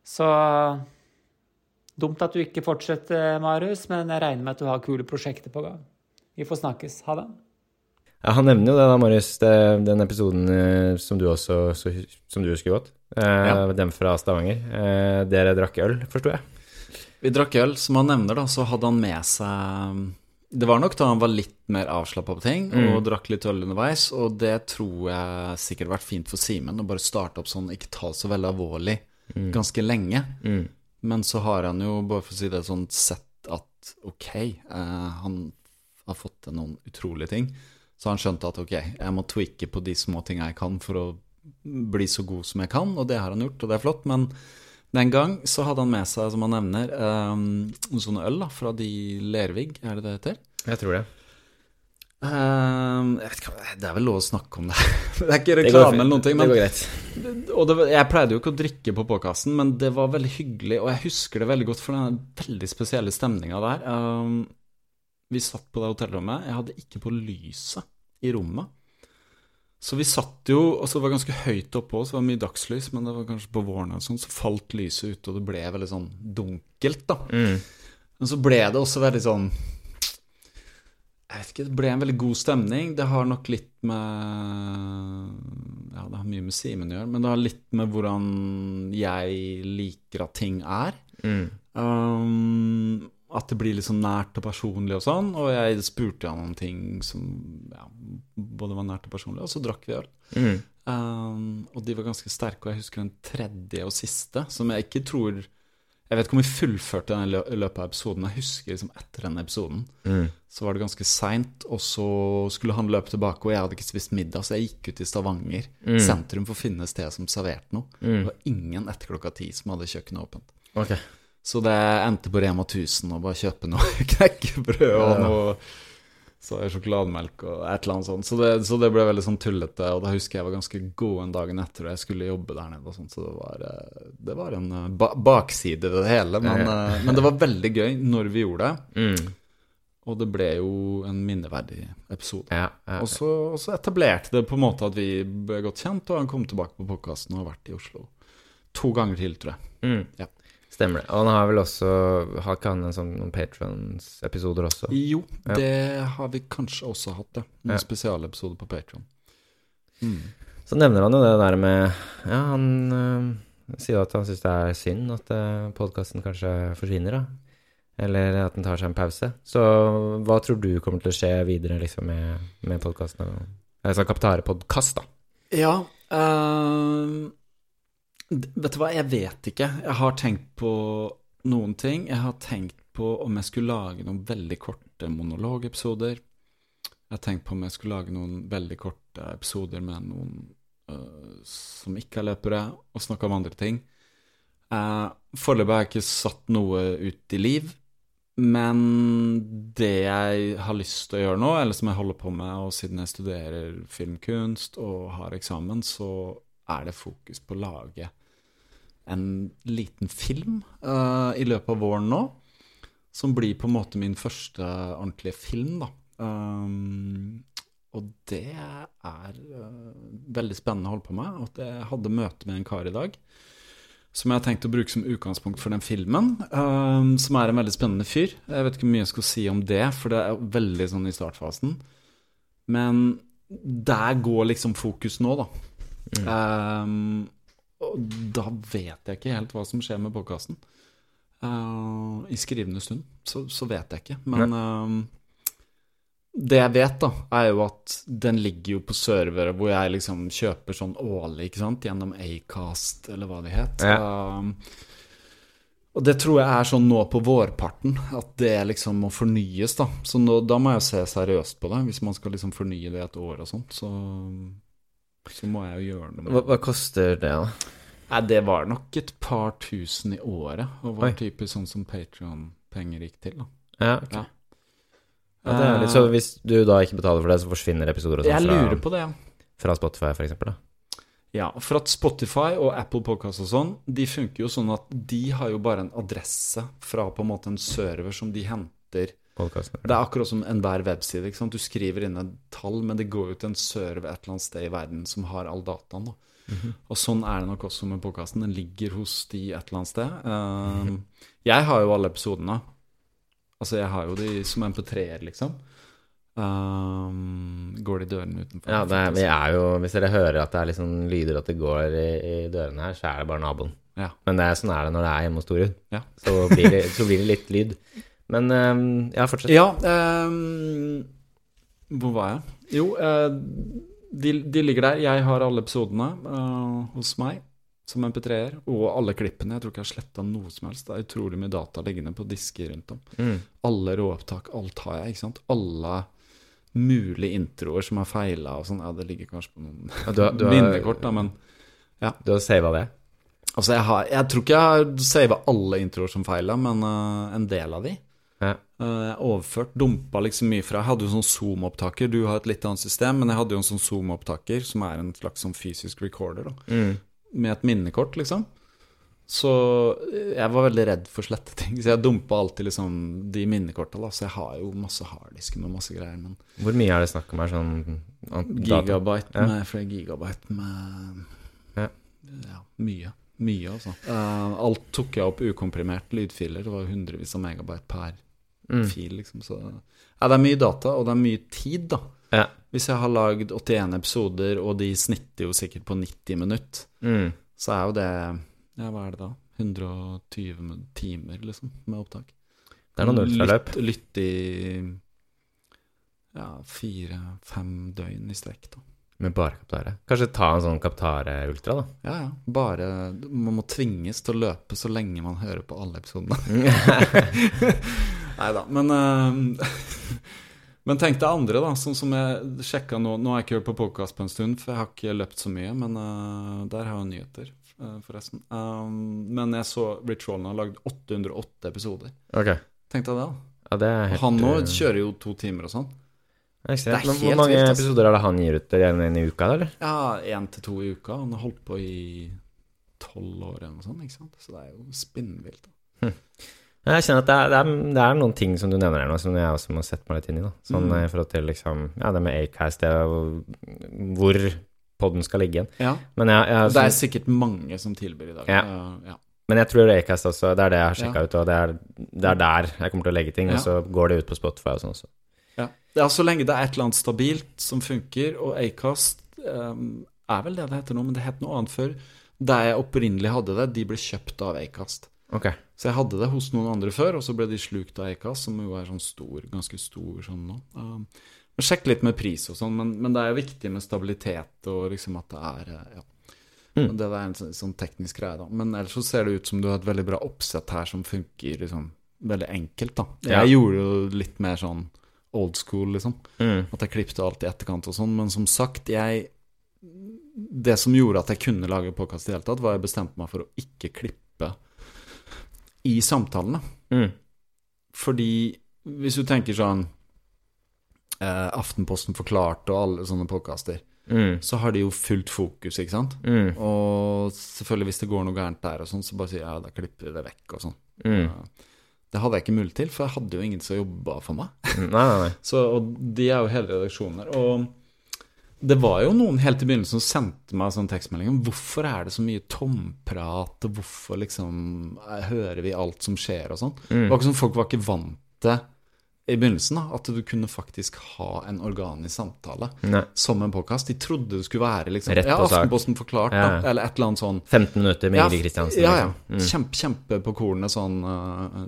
Så dumt at du ikke fortsetter, Marius, men jeg regner med at du har kule prosjekter på gang. Vi får snakkes. Ha det. Ja, Han nevner jo det, da, Marius, det, den episoden eh, som du også så, som du husker godt. Eh, Ja. Den fra Stavanger. Eh, dere drakk øl, forsto jeg. Vi drakk øl, som han nevner, da, så hadde han med seg Det var nok da han var litt mer avslappa på ting, og drakk litt øl underveis, og det tror jeg sikkert har vært fint for Simen, å bare starte opp sånn, ikke ta så veldig alvorlig ganske lenge. Mm. Men så har han jo, bare for å si det sånn, sett at ok, eh, han har fått til noen utrolige ting. Så han skjønte at ok, jeg må tweake på de små tinga jeg kan for å bli så god som jeg kan, og det har han gjort, og det er flott. Men den gang så hadde han med seg, som han nevner, eh, noen sånne øl da, fra de Lervig, er det det heter? Jeg tror det. Um, jeg vet ikke, det er vel lov å snakke om det. det er ikke reklame eller noen ting. Men Det går greit. og det, jeg pleide jo ikke å drikke på påkassen, men det var veldig hyggelig, og jeg husker det veldig godt for den veldig spesielle stemninga der. Um, vi satt på det hotellrommet. Jeg hadde ikke på lyset i rommet. Så vi satt jo, og så var det ganske høyt oppå, så så det var mye dagslys, men det var kanskje på våren og sånn, så falt lyset ut, og det ble veldig sånn dunkelt, da. Mm. Men så ble det også veldig sånn Jeg vet ikke, det ble en veldig god stemning. Det har nok litt med Ja, det har mye med Simen å gjøre, men det har litt med hvordan jeg liker at ting er. Mm. Um, at det blir litt sånn nært og personlig og sånn. Og jeg spurte han om ting som ja, både var nært og personlig, og så drakk vi øl. Mm. Um, og de var ganske sterke, og jeg husker den tredje og siste, som jeg ikke tror Jeg vet ikke om vi fullførte den i løpet av episoden. Jeg husker liksom etter den episoden Mm. så var det ganske seint, og så skulle han løpe tilbake, og jeg hadde ikke spist middag, så jeg gikk ut i Stavanger Mm. sentrum for å finne et sted som serverte noe. Det Mm. var ingen etter klokka ti som hadde kjøkkenet åpent. Ok. Så det endte på Rema 1000 å bare kjøpe noe knekkebrød og noe så sjokolademelk og et eller annet sånt. Så det, så det ble veldig sånn tullete, og da husker jeg var ganske god en dagen etter, og jeg skulle jobbe der nede og sånt, så det var, eh, det var en eh, ba bakside ved det hele. Men, Ja, ja. men det var veldig gøy når vi gjorde det, Mm. og det ble jo en minneverdig episode. Ja. Og så, og så etablerte det på en måte at vi ble godt kjent, og han kom tilbake på podkasten og har vært i Oslo to ganger til, tror jeg. Mm. Ja. Stemmer det. Og han har vel også Har ikke han en sånn noen Patrons-episoder også? Jo, Ja. det har vi kanskje også hatt, ja. Noen Ja. spesialepisoder på Patron. Mm. Så nevner han jo det der med Ja, han øh, sier at han syns det er synd at øh, podkasten kanskje forsvinner, da. Eller at den tar seg en pause. Så hva tror du kommer til å skje videre liksom med, med podkasten? Altså Kaptare-podkast, da. Ja ehm, d- Vet du hva, jeg vet ikke. Jeg har tenkt på noen ting. Jeg har tenkt på om jeg skulle lage noen veldig korte monologepisoder. Jeg har tenkt på om jeg skulle lage noen veldig korte episoder med noen uh, som ikke er løpere, og snakke om andre ting. Uh, Foreløpig har jeg ikke satt noe ut i liv. Men det jeg har lyst til å gjøre nå, eller som jeg holder på med, og siden jeg studerer filmkunst og har eksamen, så er det fokus på å lage en liten film uh, i løpet av våren nå. Som blir på en måte min første ordentlige film, da. Um, og det er uh, veldig spennende å holde på med. Og at jeg hadde møte med en kar i dag som jeg har tenkt å bruke som utgangspunkt for den filmen. um, som er en veldig spennende fyr. Jeg vet ikke hvor mye jeg skal si om det, for det er veldig sånn i startfasen. Men der går liksom fokus nå, da. Um, og da vet jeg ikke helt hva som skjer med podkasten. Uh, I skrivende stund så, så vet jeg ikke. Men uh, det jeg vet, da, er jo at den ligger jo på servere hvor jeg liksom kjøper sånn årlig, ikke sant, gjennom Acast, eller hva det het. Um, og det tror jeg er sånn nå på vårparten, at det liksom må fornyes, da. Så nå, da må jeg se seriøst på det, hvis man skal liksom fornye det et år og sånt. Så, så må jeg jo gjøre noe med Hva, hva koster det, da? Nei, det var nok et par tusen i året, og var Oi. typisk sånn som Patrion-penger gikk til, da. Ja, ok. Ja. Ja, det er litt, så hvis du da ikke betaler for det, så forsvinner episoder og Jeg sånn lurer fra, på det, ja. fra Spotify, for eksempel, da? Ja, for at Spotify og Apple Podcast og sånn, de funker jo sånn at de har jo bare en adresse fra på en måte en server som de henter. Podcasten. Det er akkurat som enhver webside. Du skriver inn et tall, men det går jo til en server et eller annet sted i verden som har all dataen. da. Og sånn er det nok også med podkasten. Den ligger hos de et eller annet sted. Um, jeg har jo alle episodene. Altså, jeg har jo de som MP3-er, liksom. Um, går de dørene utenfor? Ja, det er, vi er jo Hvis dere hører at det er sånn lyder at det går i, i dørene her, så er det bare naboen. Ja. Men det er sånn er det når det er hjemme hos Torud. Ja. Så, så blir det litt lyd. Men ehm, ja, fortsett. Ja ehm, Hvor var jeg? Jo, eh, de, de ligger der. Jeg har alle episodene eh, hos meg som MP3-er. Og alle klippene. Jeg tror ikke jeg har sletta noe som helst. Det er utrolig mye data liggende på disker rundt om. Mm. Alle råopptak, alt har jeg, ikke sant. Alle mulige introer som har feila og sånn. Ja, det ligger kanskje på noen Ja, du har- du minnekort, da, men Du har sava det? Altså, jeg, har, jeg tror ikke jeg har sava alle introer som feila, men uh, en del av de. Ja. overførte, overført, dumpa liksom mye fra Jeg hadde jo sånn Zoom-opptaker. Du har et litt annet system, men jeg hadde jo en sånn Zoom-opptaker, som er en slags sånn fysisk recorder. Mm. Med et minnekort, liksom. Så eh, jeg var veldig redd for slette ting. Så jeg dumpa alltid liksom de minnekorta, da. Så jeg har jo masse harddisker med masse greier. Men Hvor mye er det snakk om her? Sånn gigabyte Ja. med flere gigabyte med Ja. ja, mye. Mye, altså. Uh, alt tok jeg opp ukomprimert lydfiler. Det var hundrevis av megabyte per Mm. fil, liksom. Så ja, det er mye data, og det er mye tid, da. Ja. Hvis jeg har lagd 81 episoder, og de snitter jo sikkert på 90 minutter, Mm. så er jo det Ja, hva er det da? 120 timer, liksom, med opptak. Det er noen ultraløp. Lytt, lytt i ja, fire-fem døgn i strekk, da. Med bare Kaptare. Kanskje ta en sånn Kaptare Ultra, da? Ja, ja. Bare Man må tvinges til å løpe så lenge man hører på alle episodene. Nei da, men uh, Men tenk deg andre, da. Sånn som jeg sjekka nå Nå har jeg ikke hørt på podkast på en stund, for jeg har ikke løpt så mye. Men uh, der har jeg nyheter, uh, forresten. Men jeg så Rich Rollin har lagd 808 episoder. Ok. Tenk deg det. da. Ja, det helt Han nå kjører jo to timer og sånn. Ekstremt. Men Hvor mange vilt, episoder er det han gir ut igjen i uka, eller? Ja, én til to i uka. Han har holdt på i tolv år eller noe sånt. ikke sant? Så det er jo spinnvilt. da. Jeg kjenner at det er, det, er, det er noen ting som du nevner her nå, som jeg også må sette meg litt inn i. da. Sånn Mm. eh, i forhold til liksom, ja, det med Acast, det er hvor podden skal ligge igjen. Ja, Men jeg, jeg, Det er sikkert mange som tilbyr i dag. Ja. Uh, ja. Men jeg tror Acast også, det er det jeg har sjekka Ja. ut, og det er, det er der jeg kommer til å legge ting. Og så går det ut på Spotify og sånn også. Ja. ja, så lenge det er et eller annet stabilt som funker, og Acast um, er vel det det heter nå, men det het noe annet før. Der jeg opprinnelig hadde det, de ble kjøpt av Acast. Okay. Så jeg hadde det hos noen andre før, og så ble de slukt av Acast, som jo er sånn stor, ganske stor sånn nå. Um, men sjekk litt med pris og sånn, men, men det er jo viktig med stabilitet og liksom at det er uh, Ja. Mm. Det er en sånn, sånn teknisk greie, da. Men ellers så ser det ut som du har et veldig bra oppsett her som funker liksom veldig enkelt, da. Ja. Jeg gjorde jo litt mer sånn old school, liksom. Mm. At jeg klippet alt i etterkant og sånn. Men som sagt, jeg Det som gjorde at jeg kunne lage podkast i det hele tatt, var at jeg bestemte meg for å ikke klippe i samtalene. Mm. Fordi hvis du tenker sånn eh, Aftenposten forklart og alle sånne podkaster Mm. så har de jo fullt fokus, ikke sant? Mm. Og selvfølgelig hvis det går noe gærent der og sånn, så bare sier jeg ja, da klipper vi det vekk og sånn. Mm. Det hadde jeg ikke mulighet til, for jeg hadde jo ingen som jobba for meg. Nei, nei, nei. Så, og de er jo hele redaksjonen der. Og det var jo noen helt i begynnelsen som sendte meg sånn tekstmelding om hvorfor er det så mye tomprat, og hvorfor liksom eh, hører vi alt som skjer og sånn. Mm. Det var ikke sånn Folk var ikke vant til i begynnelsen da, at du kunne faktisk ha en organisk samtale nei. som en podkast. De trodde det skulle være liksom Rett Ja, på sak. Aftenposten forklart, Ja. da, eller et eller annet sånn 15 minutter med Ingrid Kristiansen. Ja, ja. liksom. Mm. Kjempe, kjempe på kornet sånn uh,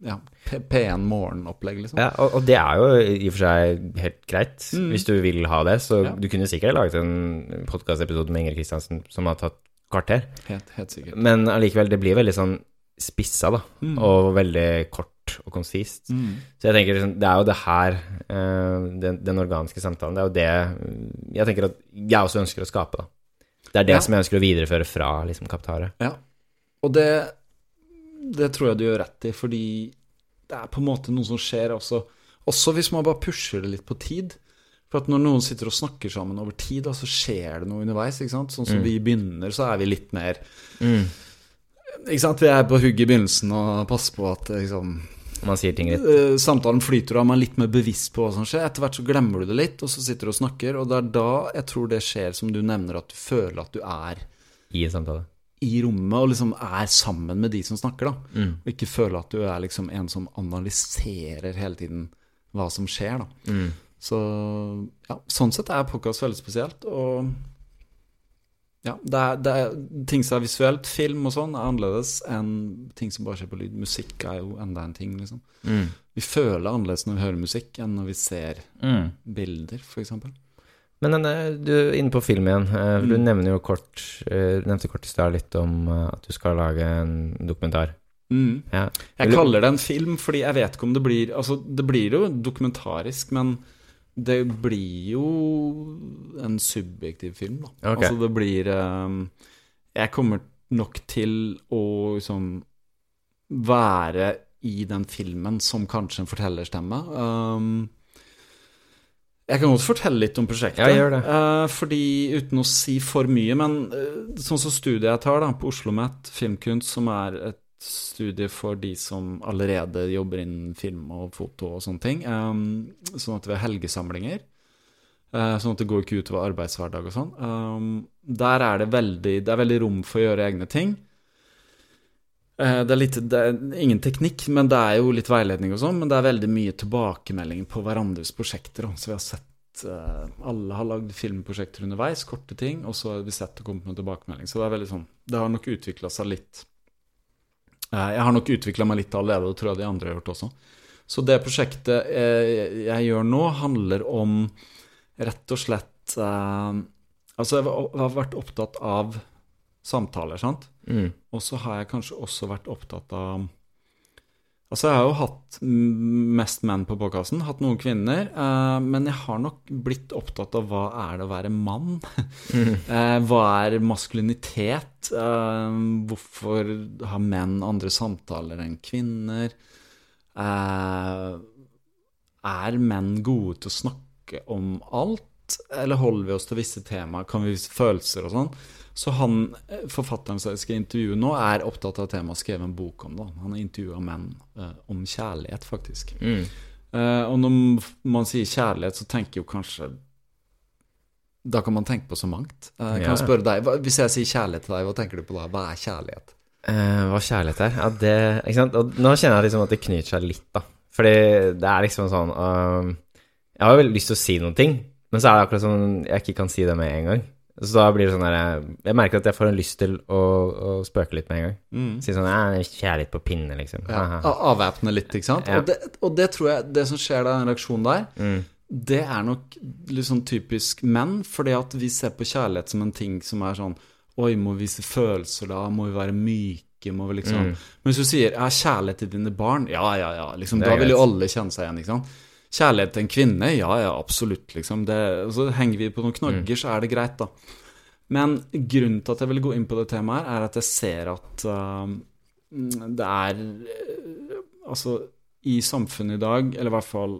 Ja, P1 morgen-opplegg, liksom. Ja, og, og det er jo i og for seg helt greit, Mm. hvis du vil ha det. Så Ja. du kunne sikkert laget en podkastepisode med Ingrid Kristiansen som har tatt kvarter. Helt, helt sikkert. Men allikevel, det blir veldig sånn spissa, da. Mm. Og veldig kort og konsist. Mm. Så jeg tenker liksom, det er jo det her, eh, den, den organiske samtalen, det er jo det mm, jeg tenker at jeg også ønsker å skape, da. Det er det Ja. som jeg ønsker å videreføre fra liksom Kaptaret. Ja. Og det, det tror jeg du gjør rett i, fordi det er på en måte noe som skjer også, også hvis man bare pusher det litt på tid. For at når noen sitter og snakker sammen over tid, da, så skjer det noe underveis. ikke sant? Sånn som Mm. vi begynner, så er vi litt mer Mm. Ikke sant? Vi er på hugget i begynnelsen og passer på at liksom Man sier ting litt. eh, Samtalen flyter, og man er litt mer bevisst på hva som skjer. Etter hvert så glemmer du det litt, og så sitter du og snakker. Og det er da jeg tror det skjer, som du nevner, at du føler at du er i en samtale. i rommet og liksom er sammen med de som snakker, da. Mm. Og ikke føler at du er liksom en som analyserer hele tiden hva som skjer, da. Mm. Så ja, sånn sett er podkast veldig spesielt. Og ja, det er, det er ting som er visuelt, film og sånn, er annerledes enn ting som bare skjer på lyd. Musikk er jo enda en ting, liksom. Mm. Vi føler annerledes når vi hører musikk enn når vi ser Mm. bilder, f.eks. Men denne, du er inne på film igjen. eh, Du Mm. nevner jo kort eh, du nevnte kort i stad litt om eh, at du skal lage en dokumentar. Mm. Ja. Jeg kaller det en film fordi jeg vet ikke om det blir Altså, det blir jo dokumentarisk, men det blir jo en subjektiv film, da. Okay. Altså, det blir um, Jeg kommer nok til å liksom være i den filmen som kanskje en fortellerstemme. Um, jeg kan godt fortelle litt om prosjektet. Ja, gjør det. Uh, fordi uten å si for mye, men uh, sånn som studiet jeg tar da, på Oslo Met Filmkunst, som er et studie for de som allerede jobber innen film og foto og sånne ting. Um, sånn at vi har helgesamlinger. Uh, sånn at det går ikke utover arbeidshverdag og sånn. Um, der er det veldig Det er veldig rom for å gjøre egne ting. Eh, det, er litt, det er ingen teknikk, men det er jo litt veiledning og sånn. Men det er veldig mye tilbakemelding på hverandres prosjekter. Så vi har sett eh, Alle har lagd filmprosjekter underveis, korte ting, og så har vi sett det kommer med tilbakemelding. Så det er veldig sånn Det har nok utvikla seg litt. Eh, jeg har nok utvikla meg litt allerede, det tror jeg de andre har gjort også. Så det prosjektet eh, jeg gjør nå, handler om rett og slett eh, Altså, jeg har- har vært opptatt av samtaler, sant? Mm. Og så har jeg kanskje også vært opptatt av Altså, jeg har jo hatt mest menn på podkasten, hatt noen kvinner, eh, men jeg har nok blitt opptatt av hva er det å være mann? Eh, hva er maskulinitet? Eh, hvorfor har menn andre samtaler enn kvinner? Eh, er menn gode til å snakke om alt, eller holder vi oss til visse temaer? Kan vi vise følelser og sånn? Så han, eh, forfatteren som jeg skal intervjue nå, er opptatt av temaet og skrevet en bok om det. Han har intervjua menn uh, om kjærlighet, faktisk. Mm. Uh, og når man sier kjærlighet, så tenker jo kanskje Da kan man tenke på så mangt. Uh, kan Ja. jeg spørre deg, hva, Hvis jeg sier kjærlighet til deg, hva tenker du på da? Hva er kjærlighet? Hva kjærlighet er? Ja, det Ikke sant? Og nå kjenner jeg liksom at det knyter seg litt, da. Fordi det er liksom sånn um, Jeg har jo veldig lyst til å si noen ting, men så er det akkurat sånn jeg ikke kan si det med en gang. Så da blir det sånn der Jeg merker at jeg får en lyst til å, å spøke litt med en gang. Si sånn Jeg er litt på pinne, liksom. Ja. Avvæpne litt, ikke sant? Ja. Og, det, og det tror jeg Det som skjer da, den reaksjonen der, Mm. det er nok litt sånn typisk menn, fordi at vi ser på kjærlighet som en ting som er sånn Oi, må vi vise følelser da? Må vi være myke? Må vi liksom Mm. Men hvis du sier ja, kjærlighet til dine barn, ja, ja, ja, liksom, da vil jo alle kjenne seg igjen, ikke sant? Kjærlighet til en kvinne, ja, ja, absolutt, liksom. Det, så henger vi på noen knagger, så er det greit, da. Men grunnen til at jeg vil gå inn på det temaet er at jeg ser at uh, det er uh, Altså, i samfunnet i dag, eller i hvert fall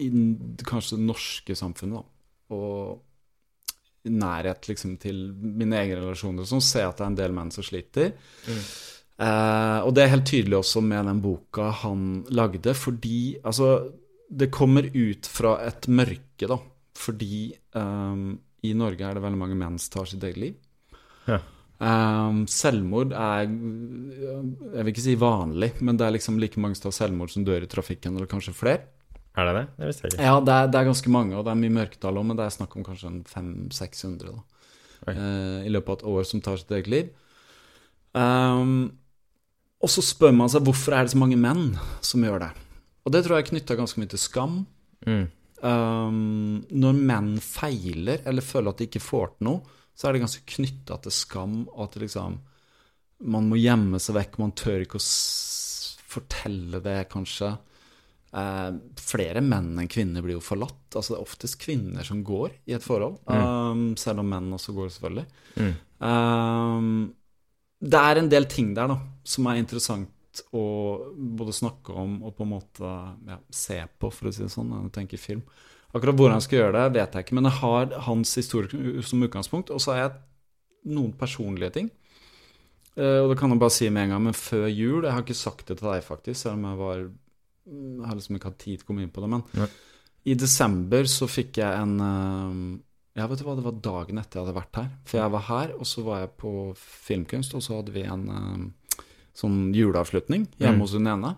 i den- kanskje det norske samfunnet, da, og nærhet liksom, til mine egne relasjoner, så ser jeg at det er en del menn som sliter. Eh, og det er helt tydelig også med den boka han lagde, fordi Altså, det kommer ut fra et mørke, da. Fordi um, i Norge er det veldig mange menn som tar sitt eget liv. Ja. Um, selvmord er Jeg vil ikke si vanlig, men det er liksom like mange som tar selvmord som dør i trafikken, eller kanskje flere. Er det det? Det visste jeg ikke. Ja, det er, det er ganske mange, og det er mye mørketall òg, men det er snakk om kanskje 500-600 uh, Eh, i løpet av et år som tar sitt eget liv. Um, og så spør man seg hvorfor er det så mange menn som gjør det. Og det tror jeg er knytta ganske mye til skam. Mm. Um, når menn feiler eller føler at de ikke får til noe, så er det ganske knytta til skam, og at liksom Man må gjemme seg vekk, man tør ikke å fortelle det, kanskje. Uh, flere menn enn kvinner blir jo forlatt. Altså Det er oftest kvinner som går i et forhold, ehm, selv om menn også går, selvfølgelig. Mm. Um, det er en del ting der da som er interessant å både snakke om og på en måte ja, se på, for å si det sånn, når jeg tenker film. Akkurat hvordan jeg skal gjøre det, vet jeg ikke, men jeg har hans historie som utgangspunkt, og så har jeg noen personlige ting. Eh, og det kan jeg bare si med en gang, men før jul Jeg har ikke sagt det til deg, faktisk, selv om jeg var Jeg har liksom ikke hatt tid til å komme inn på det, men ja. i desember så fikk jeg en eh, ja, vet du hva, det var dagen etter jeg hadde vært her. For jeg var her, og så var jeg på filmkunst, og så hadde vi en eh, sånn juleavslutning hjemme Mm. hos hun ene.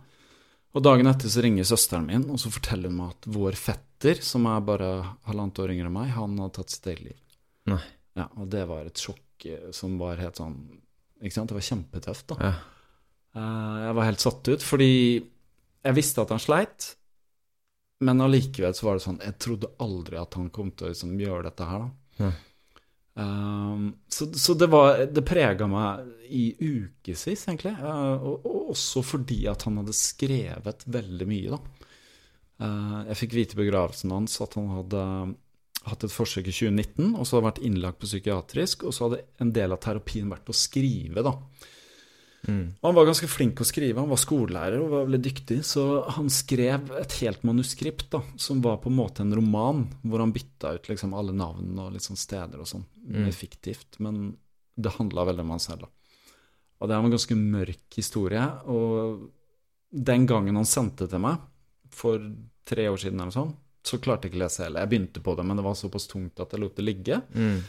Og dagen etter så ringer søsteren min, og så forteller hun meg at vår fetter, som er bare halvannet år yngre enn meg, han har tatt sitt eget liv. Nei. Ja, og det var et sjokk eh, som var helt sånn Ikke sant, det var kjempetøft, da. Ja. Eh, Jeg var helt satt ut, fordi jeg visste at han sleit, men allikevel så var det sånn Jeg trodde aldri at han kom til å liksom gjøre dette her, da. Ja. Um, så, så det var Det prega meg i ukevis, egentlig. Uh, og, og også fordi at han hadde skrevet veldig mye, da. Uh, jeg fikk vite i begravelsen hans at han hadde hatt et forsøk i 2019, og så hadde vært innlagt på psykiatrisk, og så hadde en del av terapien vært å skrive, da. Mm. Han var ganske flink å skrive, han var skolelærer og var veldig dyktig, så han skrev et helt manuskript da, som var på en måte en roman, hvor han bytta ut liksom alle navn og sånn steder og sånn, Mm. fiktivt, men det handla veldig om han selv, da. Og det er en ganske mørk historie, og den gangen han sendte til meg, for tre år siden eller sånt, så klarte jeg ikke å lese hele. Jeg begynte på det, men det var såpass tungt at jeg lot det ligge. Mm.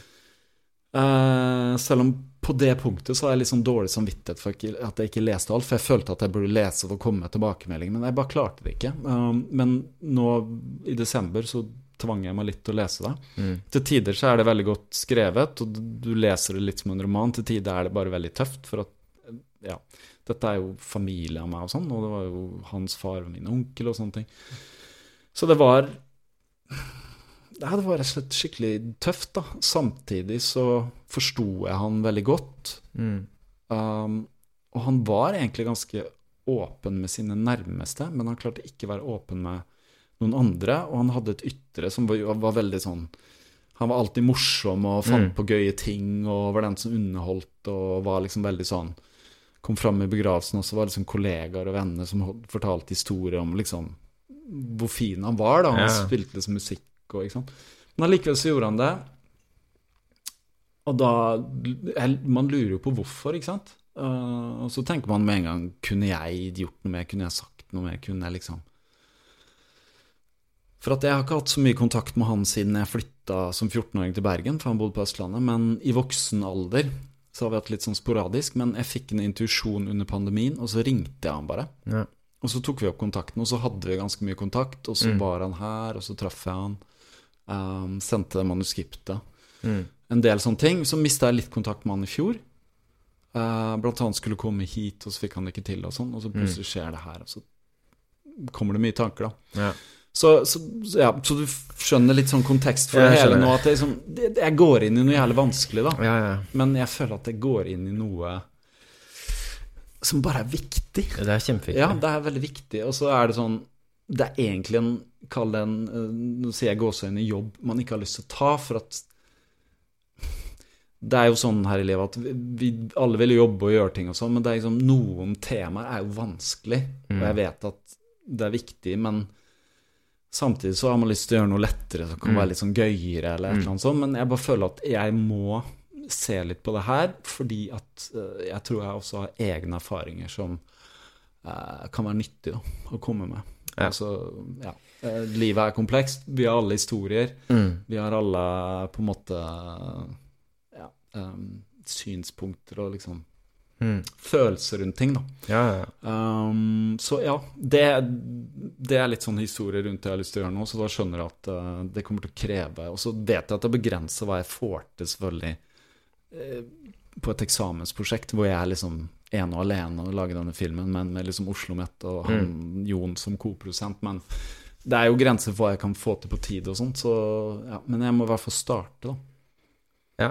Eh, selv om på det punktet så har jeg litt sånn dårlig samvittighet for at jeg ikke leste alt, for jeg følte at jeg burde lese for å komme med tilbakemelding, men jeg bare klarte det ikke. Uh, men nå i desember så tvang jeg meg litt til å lese det. Mm. Til tider så er det veldig godt skrevet, og du- leser det litt som en roman. Til tider er det bare veldig tøft, for at ja, dette er jo familie av meg og sånn, og det var jo hans far og min onkel og sånne ting. Så det var det var rett og slett skikkelig tøft, da. Samtidig så forsto jeg han veldig godt. Mm. Um, og han var egentlig ganske åpen med sine nærmeste, men han klarte ikke å være åpen med noen andre. Og han hadde et ytre som var, var veldig sånn Han var alltid morsom og fant Mm. på gøye ting og var den som underholdt og var liksom veldig sånn Kom fram i begravelsen, og så var det liksom kollegaer og venner som fortalte historier om liksom hvor fin han var. da Han Ja. spilte liksom musikk og ikke sant. Men allikevel så gjorde han det. Og da Man lurer jo på hvorfor, ikke sant? Uh, og så tenker man med en gang Kunne jeg gjort noe mer? Kunne jeg sagt noe mer? Kunne jeg liksom For at jeg har ikke hatt så mye kontakt med han siden jeg flytta som 14-åring til Bergen, for han bodde på Østlandet. Men i voksen alder så har vi hatt litt sånn sporadisk. Men jeg fikk en intuisjon under pandemien, og så ringte jeg han bare. Ja. Og så tok vi opp kontakten, og så hadde vi ganske mye kontakt. Og så Mm. var han her, og så traff jeg han. Um, sendte manuskriptet Mm. en del sånne ting. Så mista jeg litt kontakt med han i fjor. Uh, blant annet skulle komme hit, og så fikk han det ikke til, og sånn. Og så plutselig skjer det her, og så kommer det mye tanker, da. Ja. Så, så, ja, så du skjønner litt sånn kontekst for jeg det hele nå. At jeg, liksom, det, jeg går inn i noe jævlig vanskelig, da. ja, ja. Men jeg føler at jeg går inn i noe som bare er viktig. Det er kjempeviktig. Ja, det er veldig viktig. Og så er det sånn Det er egentlig en Kall det en eh, Nå sier jeg gåseøyne jobb man ikke har lyst til å ta, for at Det er jo sånn her i livet at vi, alle vil jobbe og gjøre ting og sånn, men det er liksom noen temaer er jo vanskelig, og Mm. jeg vet at det er viktig, men Samtidig så har man lyst til å gjøre noe lettere som kan Mm. være litt sånn gøyere, eller et eller annet sånt. Men jeg bare føler at jeg må se litt på det her, fordi at eh, jeg tror jeg også har egne erfaringer som eh, kan være nyttig da, å komme med. Ja. Altså, ja. Eh, livet er komplekst. Vi har alle historier. Mm. Vi har alle på en måte ja, um, synspunkter og liksom Mm. følelser rundt ting, da. Ja, ja, ja. Um, så ja, det, det er litt sånn historie rundt det jeg har lyst til å gjøre nå, så da skjønner jeg at uh, det kommer til å kreve Og så vet jeg at det begrenser hva jeg får til, selvfølgelig, uh, på et eksamensprosjekt hvor jeg er liksom ene og alene å lage denne filmen, men med liksom Oslo Met og han Jon som koprodusent. Men det er jo grenser for hva jeg kan få til på tid og sånt, så ja. Men jeg må i hvert fall starte, da. Ja,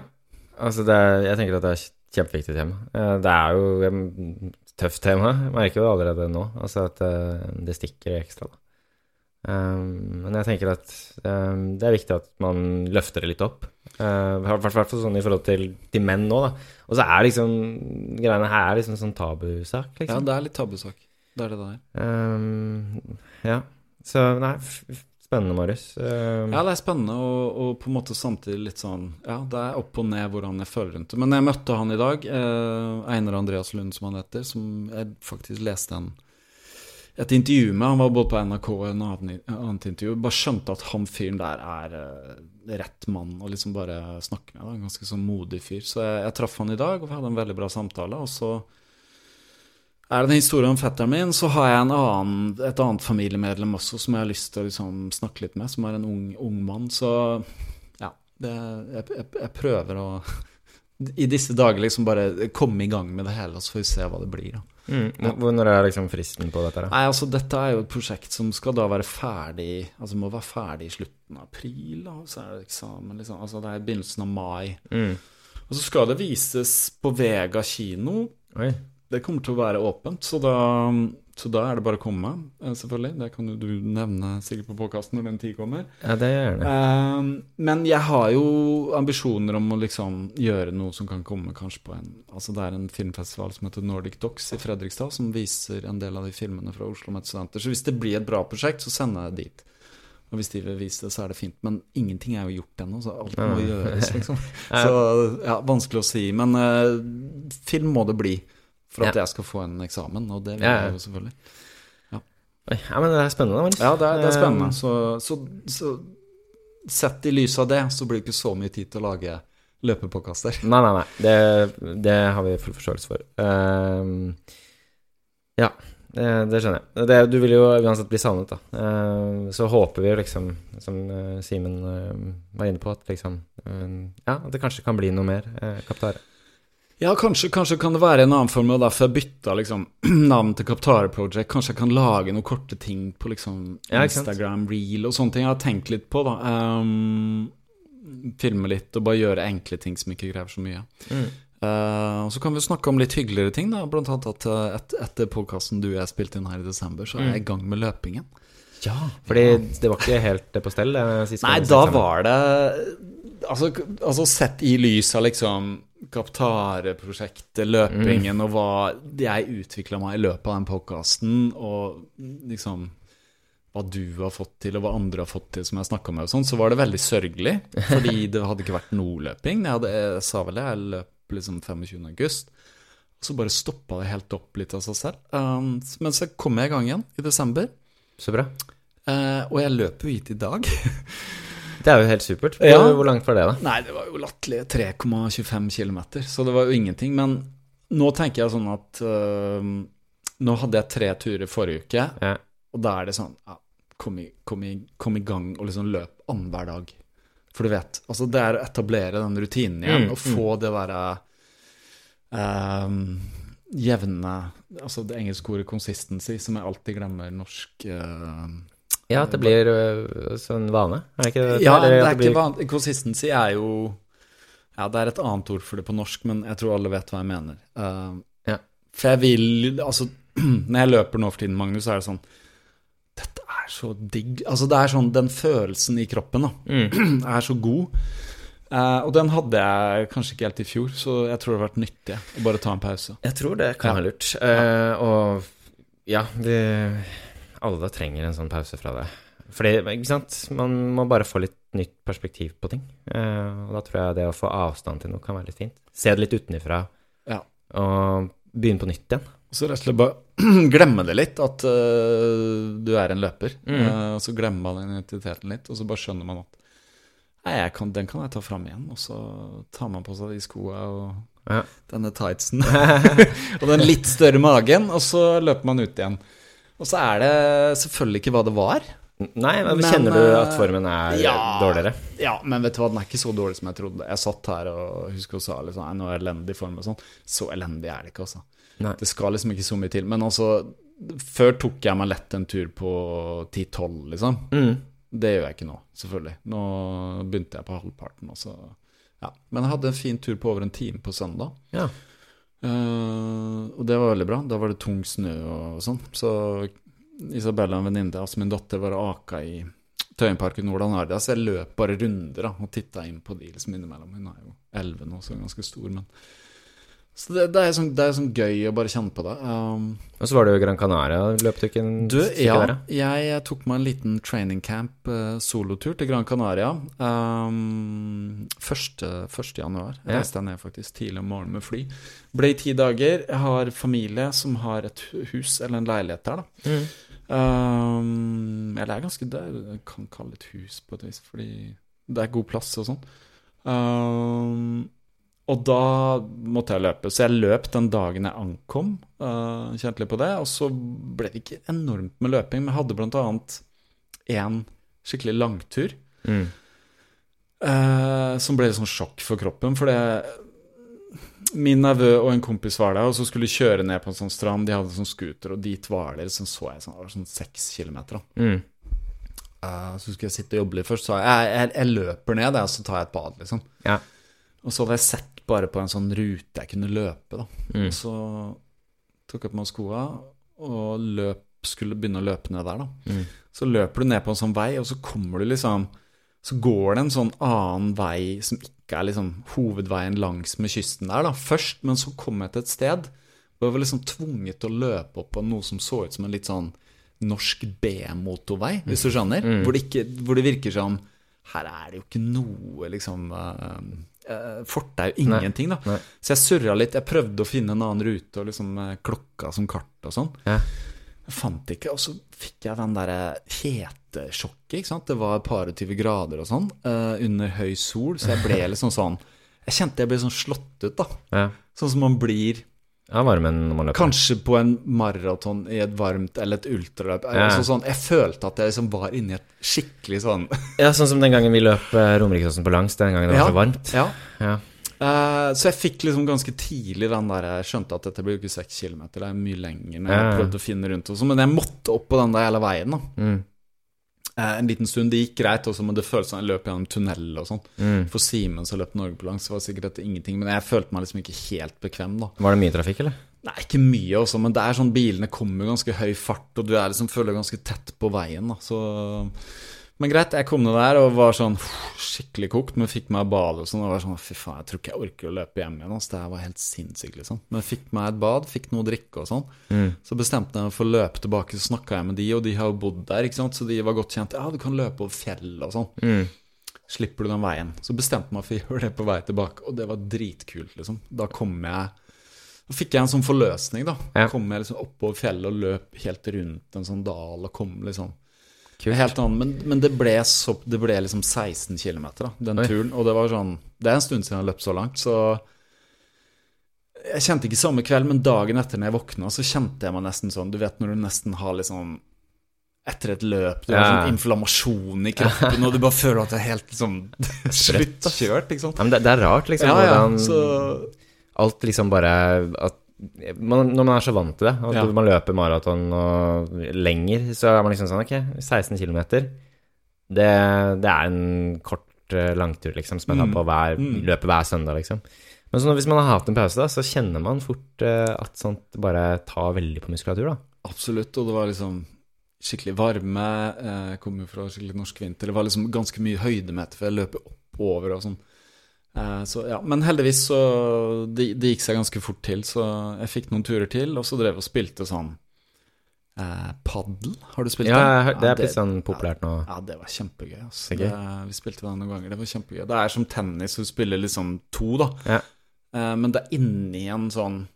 altså det er, jeg tenker at det er et kjempeviktig tema. Det er jo et tøft tema, jeg merker jo det allerede nå, altså at eh, det stikker ekstra da. Um, Men jeg tenker at um, det er viktig at man løfter det litt opp. Uh, I hvert fall sånn i forhold til, til menn nå, da. Og så er liksom greiene her er liksom sånn tabusak, Ja, liksom. det er litt tabusak. Det er det det er. Um, ja. Så nei, spennende, Marius. Um, Ja, det er spennende, og, og på en måte samtidig litt sånn Ja, det er opp og ned hvordan jeg føler rundt det. Men jeg møtte han i dag, eh, Einar Andreas Lund, som han heter, som jeg faktisk leste en, et intervju med. Han var både på NRK og en annet intervju. Bare skjønte at han fyren der er eh, rett mann å liksom bare snakke med. Da. En ganske sånn modig fyr. Så jeg, jeg traff han i dag, og vi hadde en veldig bra samtale. Og så er det en historie om fetteren min, så har jeg en annen, et annet familiemedlem også som jeg har lyst til å liksom snakke litt med, som er en ung, ung mann. Så ja, det, jeg, jeg, jeg prøver å i disse dager liksom bare komme i gang med det hele, og så får vi se hva det blir. da. mm, Når er liksom fristen på dette? da? Nei, altså Dette er jo et prosjekt som skal da være ferdig Altså må være ferdig i slutten av april, da, så er det eksamen liksom. Altså det er i begynnelsen av mai. Mm. Og så skal det vises på Vega kino. Oi. Det kommer til å være åpent, så da, så da er det bare å komme, eh, selvfølgelig. Det kan jo du nevne sikkert på påkasten når den tid kommer. Ja, det gjør det. gjerne. Eh, men jeg har jo ambisjoner om å liksom gjøre noe som kan komme kanskje på en Altså det er en filmfestival som heter Nordic Docs i Fredrikstad, som viser en del av de filmene fra Oslo Met Studenter. Så hvis det blir et bra prosjekt, så sender jeg det dit. Og hvis de vil vise det, så er det fint. Men ingenting er jo gjort ennå, så alt må gjøres, liksom. Så ja, vanskelig å si. Men uh, film må det bli. For at jeg skal få en eksamen, og det vil jeg jo selvfølgelig. Oi, ja, men det er spennende, Marius. Ja, det er, det er spennende. Eh, Så, så, så sett i lys av det, så blir det ikke så mye tid til å lage løpepåkaster. Nei, nei, nei. Det, det har vi full forståelse for. Ehm, ja, det, det skjønner jeg. Det, du vil jo uansett bli savnet, da. Så håper vi jo liksom, som eh, Simen eh, var inne på, at liksom eh, Ja, at det kanskje kan bli noe mer uh, Kaptare. Ja, kanskje, kanskje kan det være en annen form, og derfor jeg bytta liksom, navn til Kaptare Project. Kanskje jeg kan lage noen korte ting på liksom. Instagram, reel og sånne ting. Jeg har tenkt litt på, da. Um, filme litt og bare gjøre enkle ting som ikke krever så mye. Mm. Uh, og så kan vi snakke om litt hyggeligere ting, da. Blant annet at eh, et, etter podkasten du og jeg spilte inn her i desember, så er jeg i gang med løpingen. Ja, fordi det var ikke helt på stell sist Nei, da var det altså, altså sett i lys av liksom Kaptare-prosjektet, løpingen og hva jeg utvikla meg i løpet av den podkasten, og liksom hva du har fått til, og hva andre har fått til, som jeg snakka med, og sånn, så var det veldig sørgelig. Fordi det hadde ikke vært noe løping. Jeg, hadde, jeg sa vel det, jeg løp liksom 25. august. Og så bare stoppa det helt opp litt av seg selv. Um, men så kom jeg i gang igjen i desember, Så bra. Eh, og jeg løper jo hit i dag. Det er jo helt supert. Ja. hvor langt var det, da? Nei, det var jo latterlige 3,25 km, så det var jo ingenting. Men nå tenker jeg sånn at uh, Nå hadde jeg tre turer forrige uke, Ja. og da er det sånn ja, kom, i, kom, i, kom i gang og liksom løp annenhver dag. For du vet, altså det er å etablere den rutinen igjen, Mm, og få det derre øh, jevne Altså det engelske ordet 'consistency', som jeg alltid glemmer norsk øh, ja, at det blir øh, sånn vane, er det ikke det? Ja, det er blir- ikke vanlig. Consistency er jo Ja, det er et annet ord for det på norsk, men jeg tror alle vet hva jeg mener. Uh, Ja. For jeg vil Altså, når jeg løper nå for tiden, Magnus, så er det sånn Dette er så digg. Altså, det er sånn Den følelsen i kroppen, da, Mm. er så god. Uh, og den hadde jeg kanskje ikke helt i fjor, så jeg tror det har vært nyttig å bare ta en pause. Jeg tror det kan Ja. være lurt. Uh, og ja, vi alle trenger en sånn pause fra det. Fordi, ikke sant, man må bare få litt nytt perspektiv på ting. Eh, og da tror jeg det å få avstand til noe kan være litt fint. Se det litt utenfra, Ja. og begynne på nytt igjen. Så rett og slett bare glemme det litt, at uh, du er en løper. Mm. Uh, så glemmer man identiteten litt, og så bare skjønner man at Nei, kan, den kan jeg ta fram igjen. Og så tar man på seg de skoa og Ja. denne tightsen og den litt større magen, og så løper man ut igjen. Og så er det selvfølgelig ikke hva det var. Nei, men, Men, kjenner du at eh, formen er ja. dårligere? Ja, men vet du hva, den er ikke så dårlig som jeg trodde. Jeg satt her og husker og sa liksom, nå er elendig form og sånn. Så elendig er det ikke, altså. Nei. Det skal liksom ikke så mye til. Men altså, før tok jeg meg lett en tur på 10-12, liksom. Mm. Det gjør jeg ikke nå, selvfølgelig. Nå begynte jeg på halvparten, og så Ja. Men jeg hadde en fin tur på over en time på søndag. Ja. Eh, og det var veldig bra. Da var det tung snø og sånn. Så Isabella, en venninne av altså min datter, var og aka i Tøyenparken Nord-Nardia, så jeg løp bare runder da, og titta inn på de liksom innimellom. Hun er jo 11 nå, så ganske stor, men Så det, det, er sånn, det er sånn gøy å bare kjenne på det. Um, Og så var du i Gran Canaria. Løp du ikke ja, jeg, tok meg en liten training camp, uh, solotur til Gran Canaria. Um, 1. 1. januar Ja. reiste jeg ned faktisk tidlig om morgenen med fly. Ble i ti dager. Jeg har familie som har et hus, eller en leilighet der, da. Mm. Um, eller det er ganske det Jeg kan kalle det et hus på et vis, fordi det er god plass og sånn. Um, og da måtte jeg løpe, så jeg løp den dagen jeg ankom. Uh, kjente litt på det. Og så ble det ikke enormt med løping, men jeg hadde blant annet en skikkelig langtur. Mm. Uh, som ble litt sånn sjokk for kroppen. For det Min nevø og en kompis var der, og så skulle de kjøre ned på en sånn strand. De hadde sånn scooter, og dit var det liksom, så jeg sånn, det var sånn seks kilometer. da. Mm. Uh, så skulle jeg sitte og jobbe litt først. Så jeg, jeg, jeg løper ned, og så tar jeg et bad, liksom. Ja. Og så hadde jeg sett bare på en sånn rute jeg kunne løpe, da. Mm. Så tok jeg på meg skoa og løp, skulle begynne å løpe ned der, da. Mm. Så løper du ned på en sånn vei, og så kommer du liksom Så går det en sånn annen vei som ikke er liksom hovedveien langs med kysten der, da, først, men så kom jeg til et sted hvor jeg var liksom tvunget til å løpe opp på noe som så ut som en litt sånn norsk B-motorvei, hvis du skjønner. Mm. Hvor, det ikke, hvor det virker som Her er det jo ikke noe, liksom uh, Fortau, ingenting, da. Nei. Så jeg surra litt. Jeg prøvde å finne en annen rute og liksom eh, klokka som kart og sånn. Ja. Jeg fant ikke, og så fikk jeg den derre hetesjokket, ikke sant. Det var et par og tyve grader og sånn uh, under høy sol, så jeg ble liksom sånn Jeg kjente jeg ble sånn slått ut, da. Ja. Sånn som man blir ja, varmen når man løper. kanskje på en maraton i et varmt eller et ultraløp. Ja. Altså sånn, jeg følte at jeg liksom var inni et skikkelig sånn Ja, sånn som den gangen vi løp Romerikesåsen på langs, den gangen det var Ja. så varmt. Ja. Ja. Uh, så jeg fikk liksom ganske tidlig den der Jeg skjønte at dette blir jo ikke seks kilometer, det er mye lenger. Når jeg prøvde å finne rundt og sånn, Men jeg måtte opp på den der hele veien. da Mm. Eh, En liten stund. Det gikk greit, også, men det føltes som jeg løp gjennom tunnel og sånn. Mm. For Simen som løp Norge på langs, var sikkert dette ingenting. Men jeg følte meg liksom ikke helt bekvem, da. Var det mye trafikk, eller? Nei, ikke mye også, men det er sånn bilene kommer i ganske høy fart, og du er liksom føler deg ganske tett på veien, da. Så Men greit, jeg kom ned der og var sånn skikkelig kokt, men fikk meg bad og sånn. Og var sånn fy faen, jeg tror ikke jeg orker å løpe hjem igjen. Altså. Det her var helt sinnssykt, liksom. Men jeg fikk meg et bad, fikk noe å drikke og sånn. Mm. Så bestemte jeg meg for å løpe tilbake, så snakka jeg med de, og de har jo bodd der, ikke sant, så de var godt kjent. Ja, du kan løpe over fjellet og sånn. Mm. Slipper du den veien. Så bestemte jeg meg for å gjøre det på vei tilbake, og det var dritkult, liksom. Da kom jeg Da fikk jeg en sånn forløsning, da. Ja. Kom jeg liksom oppover fjellet og løp helt rundt en sånn dal og kom liksom. Helt annen, men, men det ble så Det ble liksom 16 km, den Oi. turen. Og det var sånn Det er en stund siden jeg har løpt så langt, så Jeg kjente ikke samme kveld, men dagen etter når jeg våkna, så kjente jeg meg nesten sånn Du vet når du nesten har liksom etter et løp, du har Ja. sånn inflammasjon i kroppen, og du bare føler at det er helt liksom sluttkjørt, sant? Ja, men det, det er rart, liksom, Ja, ja, hvordan så alt liksom bare at man, Når man er så vant til det, og Ja. man løper maraton og lenger, så er man liksom sånn Ok, 16 km. Det, det er en kort eh, langtur, liksom, som jeg tar på hver, Mm. løper hver søndag, liksom. Men så hvis man har hatt en pause, da, så kjenner man fort eh, at sånt bare tar veldig på muskulatur, da. Absolutt, og det var liksom skikkelig varme. eh, Jeg kom jo fra skikkelig norsk vinter. Det var liksom ganske mye høydemeter, for jeg løper oppover og sånn. Eh, Så ja, Men heldigvis så det, det gikk seg ganske fort til, så jeg fikk noen turer til, og så drev og spilte sånn Eh, paddel, har du spilt Ja, det? jeg det er Ja, blitt sånn populært nå. Ja, det var kjempegøy. Altså. Det. Det, vi spilte den noen ganger. Det var kjempegøy. Det er som tennis, du spiller liksom to, da. Ja. Eh, men det er inni en sånn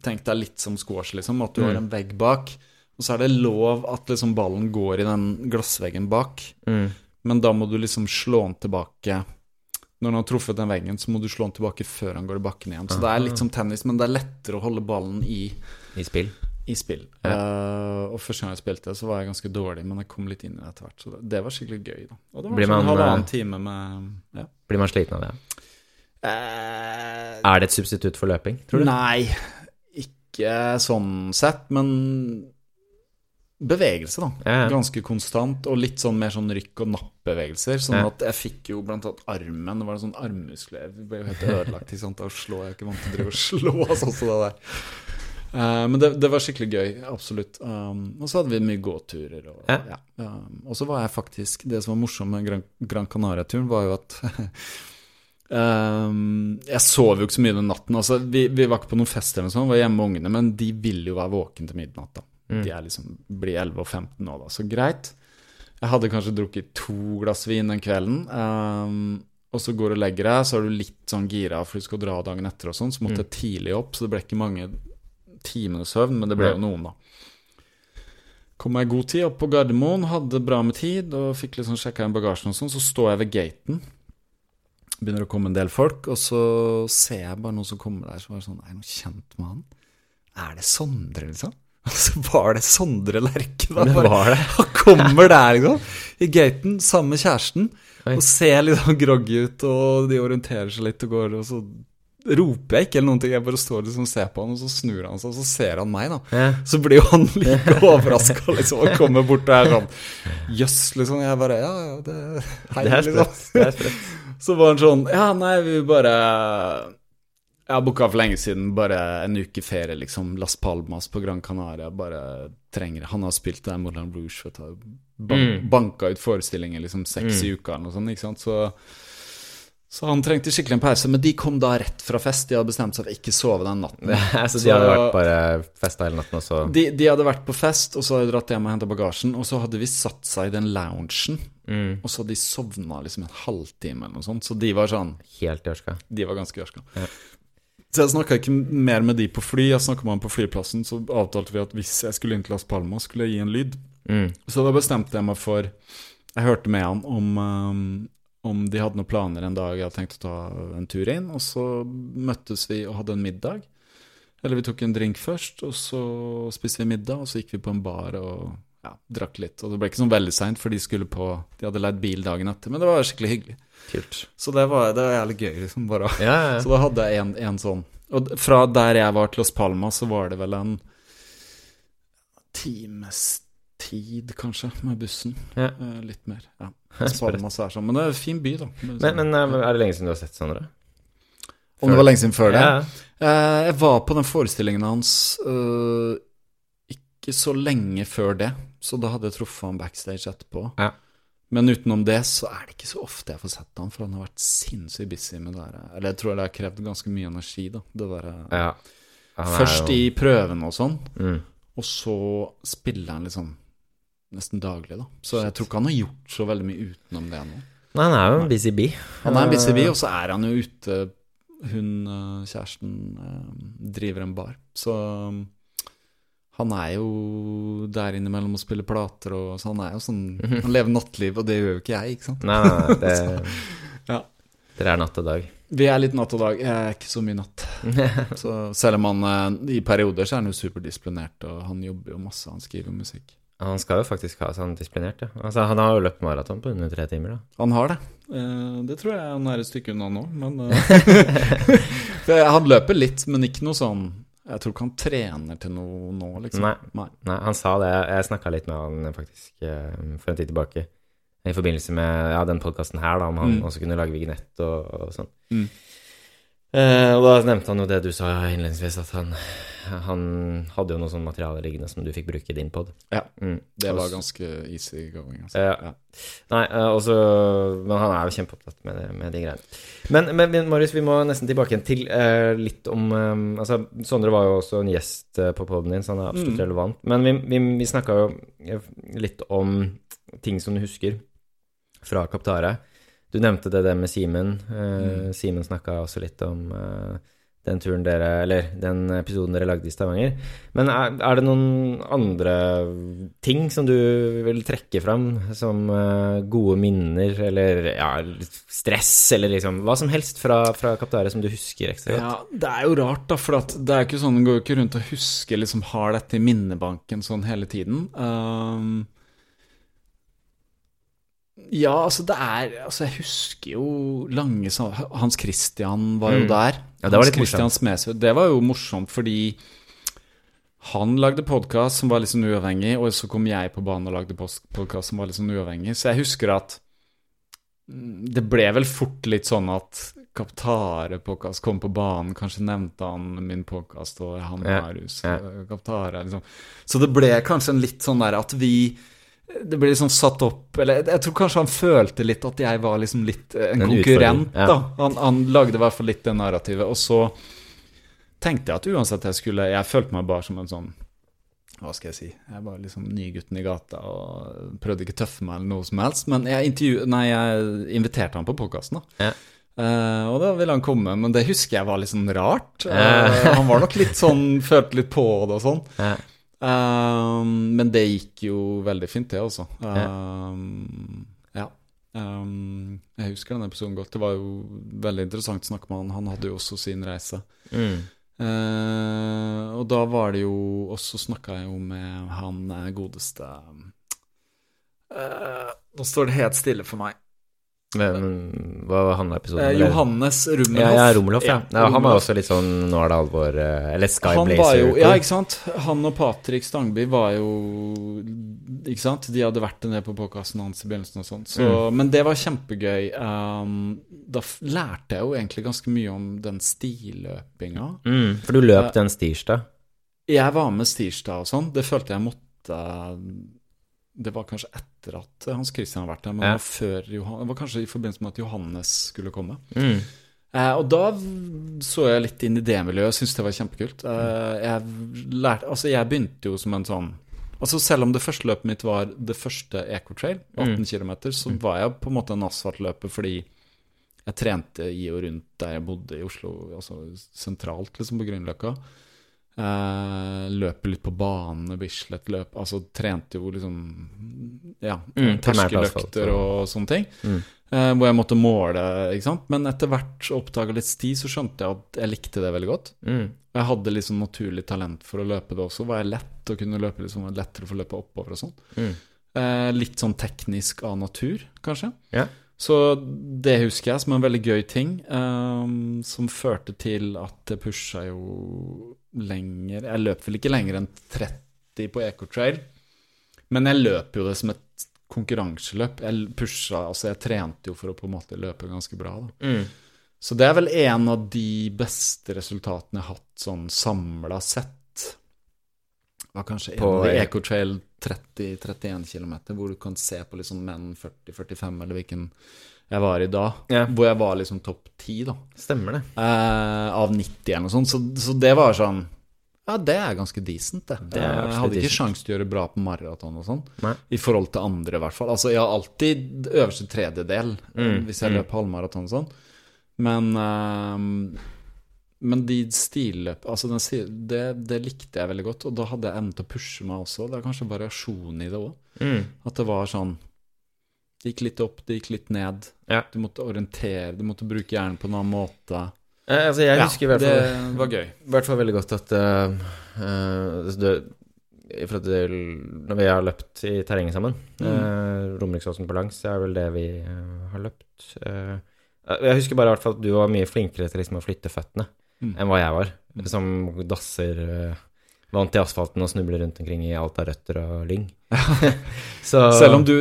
Tenk deg litt som squash, liksom. At du har Mm. en vegg bak. Og så er det lov at liksom ballen går i den glassveggen bak. Mm. Men da må du liksom slå den tilbake Når han har truffet den veggen, så må du slå han tilbake før han går i bakken igjen. Så det er litt som tennis, men det er lettere å holde ballen i, I spill. i spill. Ja. Uh, og første gang jeg spilte, så var jeg ganske dårlig, men jeg kom litt inn i det etter hvert. Så det, det var skikkelig gøy, da. Og det var Blir sånn halvannen eh, time med ja. Blir man sliten av det? Uh, Er det et substitutt for løping, tror du? Nei, ikke sånn sett, men bevegelse, da. Ganske konstant, og litt sånn mer sånn rykk- og napp-bevegelser. Sånn at jeg fikk jo blant annet armen, det var en sånn armmuskler Jeg ble jo helt ødelagt, ikke sant. Da slår jeg ikke vant til å drive og slå sånn som det der. Eh, men det, det var skikkelig gøy, absolutt. Um, og så hadde vi mye gåturer. Og, Ja. ja. Um, og så var jeg faktisk Det som var morsomt med Gran, Gran Canaria-turen, var jo at um, Jeg sov jo ikke så mye den natten. Altså, vi, vi var ikke på noen fest eller noe sånt, var hjemme med ungene, men de ville jo være våkne til midnatt. da Mm. De er liksom, blir 11 og 15 nå, da, så greit. Jeg hadde kanskje drukket to glass vin den kvelden. Um, og så går du og legger deg, så er du litt sånn gira for du skal dra dagen etter og sånn, så måtte jeg tidlig opp, så det ble ikke mange timenes søvn, men det ble jo noen, da. Kom jeg i god tid opp på Gardermoen, hadde bra med tid og fikk liksom sjekka inn bagasjen og sånn. Så står jeg ved gaten, begynner å komme en del folk, og så ser jeg bare noen som kommer der, så var det sånn Er det noe kjent med han? Er det Sondre, liksom? Og så var det Sondre Lerche, da. Bare, var det. han kommer der, liksom, i gaten sammen med kjæresten, Oi. og ser litt sånn groggy ut, og de orienterer seg litt og går, og så roper jeg ikke eller noen ting, jeg bare står liksom og ser på han, og så snur han seg, og så ser han meg, da. Ja. Så blir jo han like overraska, liksom, og kommer bort og er sånn Jøss, liksom. Jeg bare Ja, ja, det Hei, Det er liksom. sprøtt. Er. Så var han sånn Ja, nei, vi bare Jeg har booka for lenge siden, bare en uke ferie, liksom. Las Palmas på Gran Canaria. Bare trenger Han har spilt der Moulin Rouge, vet du. Ban Mm. Banka ut forestillinger liksom seks i uka eller noe sånt, ikke sant. Så så han trengte skikkelig en pause, men de kom da rett fra fest. De hadde bestemt seg for ikke sove den natten. Så de hadde vært bare festa hele natten, og så De, de hadde vært på fest, og så hadde de dratt hjem og henta bagasjen. Og så hadde vi satt seg i den loungen, mm, og så hadde de sovna liksom en halvtime eller noe sånt. Så de var sånn Helt jørska. De var ganske jørska. Ja. Så jeg snakka ikke mer med de på fly. Jeg snakka med dem på flyplassen, så avtalte vi at hvis jeg skulle inn til Las Palmas, skulle jeg gi en lyd. Mm. Så da bestemte jeg meg for Jeg hørte med han om, um, om de hadde noen planer en dag jeg hadde tenkt å ta en tur inn. Og så møttes vi og hadde en middag. Eller vi tok en drink først, og så spiste vi middag, og så gikk vi på en bar og ja, drakk litt. Og det ble ikke sånn veldig seint, for de skulle på De hadde leid bil dagen etter, men det var skikkelig hyggelig. Kult. Så det var, det var jævlig gøy, liksom. Bare Ja, Ja, ja, så da hadde jeg en, en sånn. Og fra der jeg var til Los Palmas, så var det vel en times tid, kanskje, med bussen. Ja. Eh, litt mer. Ja. Palma Palmas er sånn. Men det er en fin by, da. Men, men eh, er det lenge siden du har sett Sondre? Om det var lenge siden før det? Eh, jeg var på den forestillingen hans ikke så lenge før det, så da hadde jeg truffet han backstage etterpå. Ja. Men utenom det så er det ikke så ofte jeg får sett han, for han har vært sinnssykt busy med det der. Eller jeg tror det har krevd ganske mye energi, da. Det der, ja. Er Først jo- i prøvene og sånn, mm. og så spiller han liksom nesten daglig, da. Så jeg tror ikke han har gjort så veldig mye utenom det nå. Nei, han er jo en busy bee. Han er en busy bee, og så er han jo ute Hun, eh, kjæresten, eh, driver en bar. Så han er jo der innimellom og spiller plater, og så han er jo sånn Han lever nattliv, og det gjør jo ikke jeg, ikke sant. Nei, nei, nei det, Ja. Dere er natt og dag. Vi er litt natt og dag. Jeg er ikke så mye natt. Så selv om han eh, i perioder så er han jo superdisiplinert, og han jobber jo masse, han skriver musikk. Han skal jo faktisk ha sånn disiplinert, ja. Altså, han har jo løpt maraton på under tre timer, da. Han har det. Eh, det tror jeg han er et stykke unna nå, men eh, Han løper litt, men ikke noe sånn Jeg tror ikke han trener til noe nå, liksom. Nei. Nei. Nei, han sa det. Jeg snakka litt med han faktisk eh, for en tid tilbake. I forbindelse med ja, den podkasten her, da, om han Mm. også kunne lage vignett og, og sånn. Mm. Eh, og da nevnte han jo det du sa innledningsvis, at han, han hadde jo noe sånt materiale liggende som du fikk bruke i din pod. Ja. Mm. Det var ganske easy going. Altså. Ja. Nei, eh, også, men han er jo kjempeopptatt med, med de greiene. Men, men, Marius, vi må nesten tilbake igjen til eh, litt om eh, Altså, Sondre var jo også en gjest eh, på poden din, så han er absolutt Mm. relevant. Men vi, vi, vi snakka jo eh, litt om ting som du husker fra Kaptare. Du nevnte det der med Simen. Uh, Mm. Simen snakka også litt om uh, den turen dere Eller den episoden dere lagde i Stavanger. Men er, er det noen andre ting som du vil trekke fram som uh, gode minner, eller ja, stress, eller liksom hva som helst fra, fra Kaptare som du husker ekstra godt? Ja, det er jo rart, da, for det er ikke sånn, går jo ikke rundt og husker liksom har dette i minnebanken sånn hele tiden. Um, ja, altså det er Altså, jeg husker jo lange Hans Christian var jo Mm. der. Ja, det var Hans litt Christian morsomt. Det var jo morsomt fordi han lagde podkast som var litt sånn uavhengig, og så kom jeg på banen og lagde podkast som var litt sånn uavhengig. Så jeg husker at mm, det ble vel fort litt sånn at Kaptare-podkast kom på banen, kanskje nevnte han min podkast og han Ja, Marius ja. og Kaptare, liksom. Så det ble kanskje en litt sånn der at vi det ble liksom satt opp Eller jeg tror kanskje han følte litt at jeg var liksom litt eh, en En konkurrent, ja. da. Han, han lagde i hvert fall litt det narrativet. Og så tenkte jeg at uansett jeg skulle Jeg følte meg bare som en sånn Hva skal jeg si? Jeg var liksom nygutten i gata og prøvde ikke tøffe meg eller noe som helst. Men jeg, nei, jeg inviterte han på podkasten, da. Ja. Uh, og da ville han komme, men det husker jeg var litt sånn rart. Eh, han var nok litt sånn Følte litt på det og sånn. Um, men det gikk jo veldig fint, det, altså. Um, ja. Um, jeg husker den episoden godt. Det var jo veldig interessant å snakke med han. Han hadde jo også sin reise. Mm. Uh, og da var det jo Og så snakka jeg jo med han eh, godeste uh, Nå står det helt stille for meg. Men hva handla episoden Eh, om? eller? Johannes Rummelhoff. Ja, ja, Romelhoff, ja. ja. Han var også litt sånn Nå er det alvor eh, Eller Sky Han Blazer. var jo, ja, ikke sant? Han og Patrick Stangby var jo Ikke sant? De hadde vært nede på podkasten hans i begynnelsen og sånn. Så, Mm. Men det var kjempegøy. Um, da lærte jeg jo egentlig ganske mye om den stiløpinga. Mm, for du løp den stirsdag. Jeg var med stirsdag og sånn. Det følte jeg måtte Det var kanskje etter at Hans Christian har vært der, men Ja. før Johan, Det var kanskje i forbindelse med at Johannes skulle komme. Mm. Eh, og da så jeg litt inn i det miljøet og syntes det var kjempekult. Eh, jeg lærte Altså, jeg begynte jo som en sånn Altså Selv om det første løpet mitt var det første Ecotrail, 18 Mm. km, så var jeg på en måte en asfaltløper fordi jeg trente i og rundt der jeg bodde i Oslo, altså sentralt liksom på Grünerløkka. Eh, løpe litt på banene, Bislett løp Altså trente jo liksom Ja, Mm, terskeløkter og sånne ting. Mm. Eh, hvor jeg måtte måle, ikke sant. Men etter hvert oppdaga litt sti, så skjønte jeg at jeg likte det veldig godt. Mm. Jeg hadde liksom naturlig talent for å løpe det også. Var jeg lett å kunne løpe liksom, lettere for å løpe oppover og sånn. Mm. Eh, litt sånn teknisk av natur, kanskje. Ja. Så det husker jeg som en veldig gøy ting, um, som førte til at det pusha jo lenger Jeg løp vel ikke lenger enn 30 på Ecotrail, men jeg løp jo det som et konkurranseløp. Jeg pusha Altså, jeg trente jo for å på en måte løpe ganske bra, da. Mm. Så det er vel en av de beste resultatene jeg har hatt sånn samla sett. Var kanskje På Ecotrail 30-31 km, hvor du kan se på liksom menn 40-45, eller hvilken jeg var i da. Ja. Hvor jeg var liksom topp 10, da. Stemmer det. Eh, av 90 eller noe sånt. Så, så det var sånn Ja, det er ganske decent, det. Det Eh, jeg hadde ikke sjanse til å gjøre bra på maraton og sånn. I forhold til andre, i hvert fall. Altså, jeg har alltid øverste tredjedel eh, Mm, hvis jeg mm. løper halvmaraton og sånn. Men ehm, Men de stilløp Altså, det, det likte jeg veldig godt, og da hadde jeg evnen til å pushe meg også. Det er kanskje variasjon i det òg. Mm. At det var sånn Det gikk litt opp, det gikk litt ned. Ja. Du måtte orientere, du måtte bruke hjernen på en annen måte. Eh, altså, jeg Ja, husker i hvert fall det var gøy. I hvert fall veldig godt at uh, eh, altså det, til Når vi har løpt i terrenget sammen Mm. uh, Romeriksåsen på langs, er vel det vi eh, har løpt. Eh, jeg husker bare i hvert fall at du var mye flinkere til liksom å flytte føttene Mm. enn hva jeg var. Som dasser uh, vant i asfalten og snubler rundt omkring i alt av røtter og lyng. Så Selv om du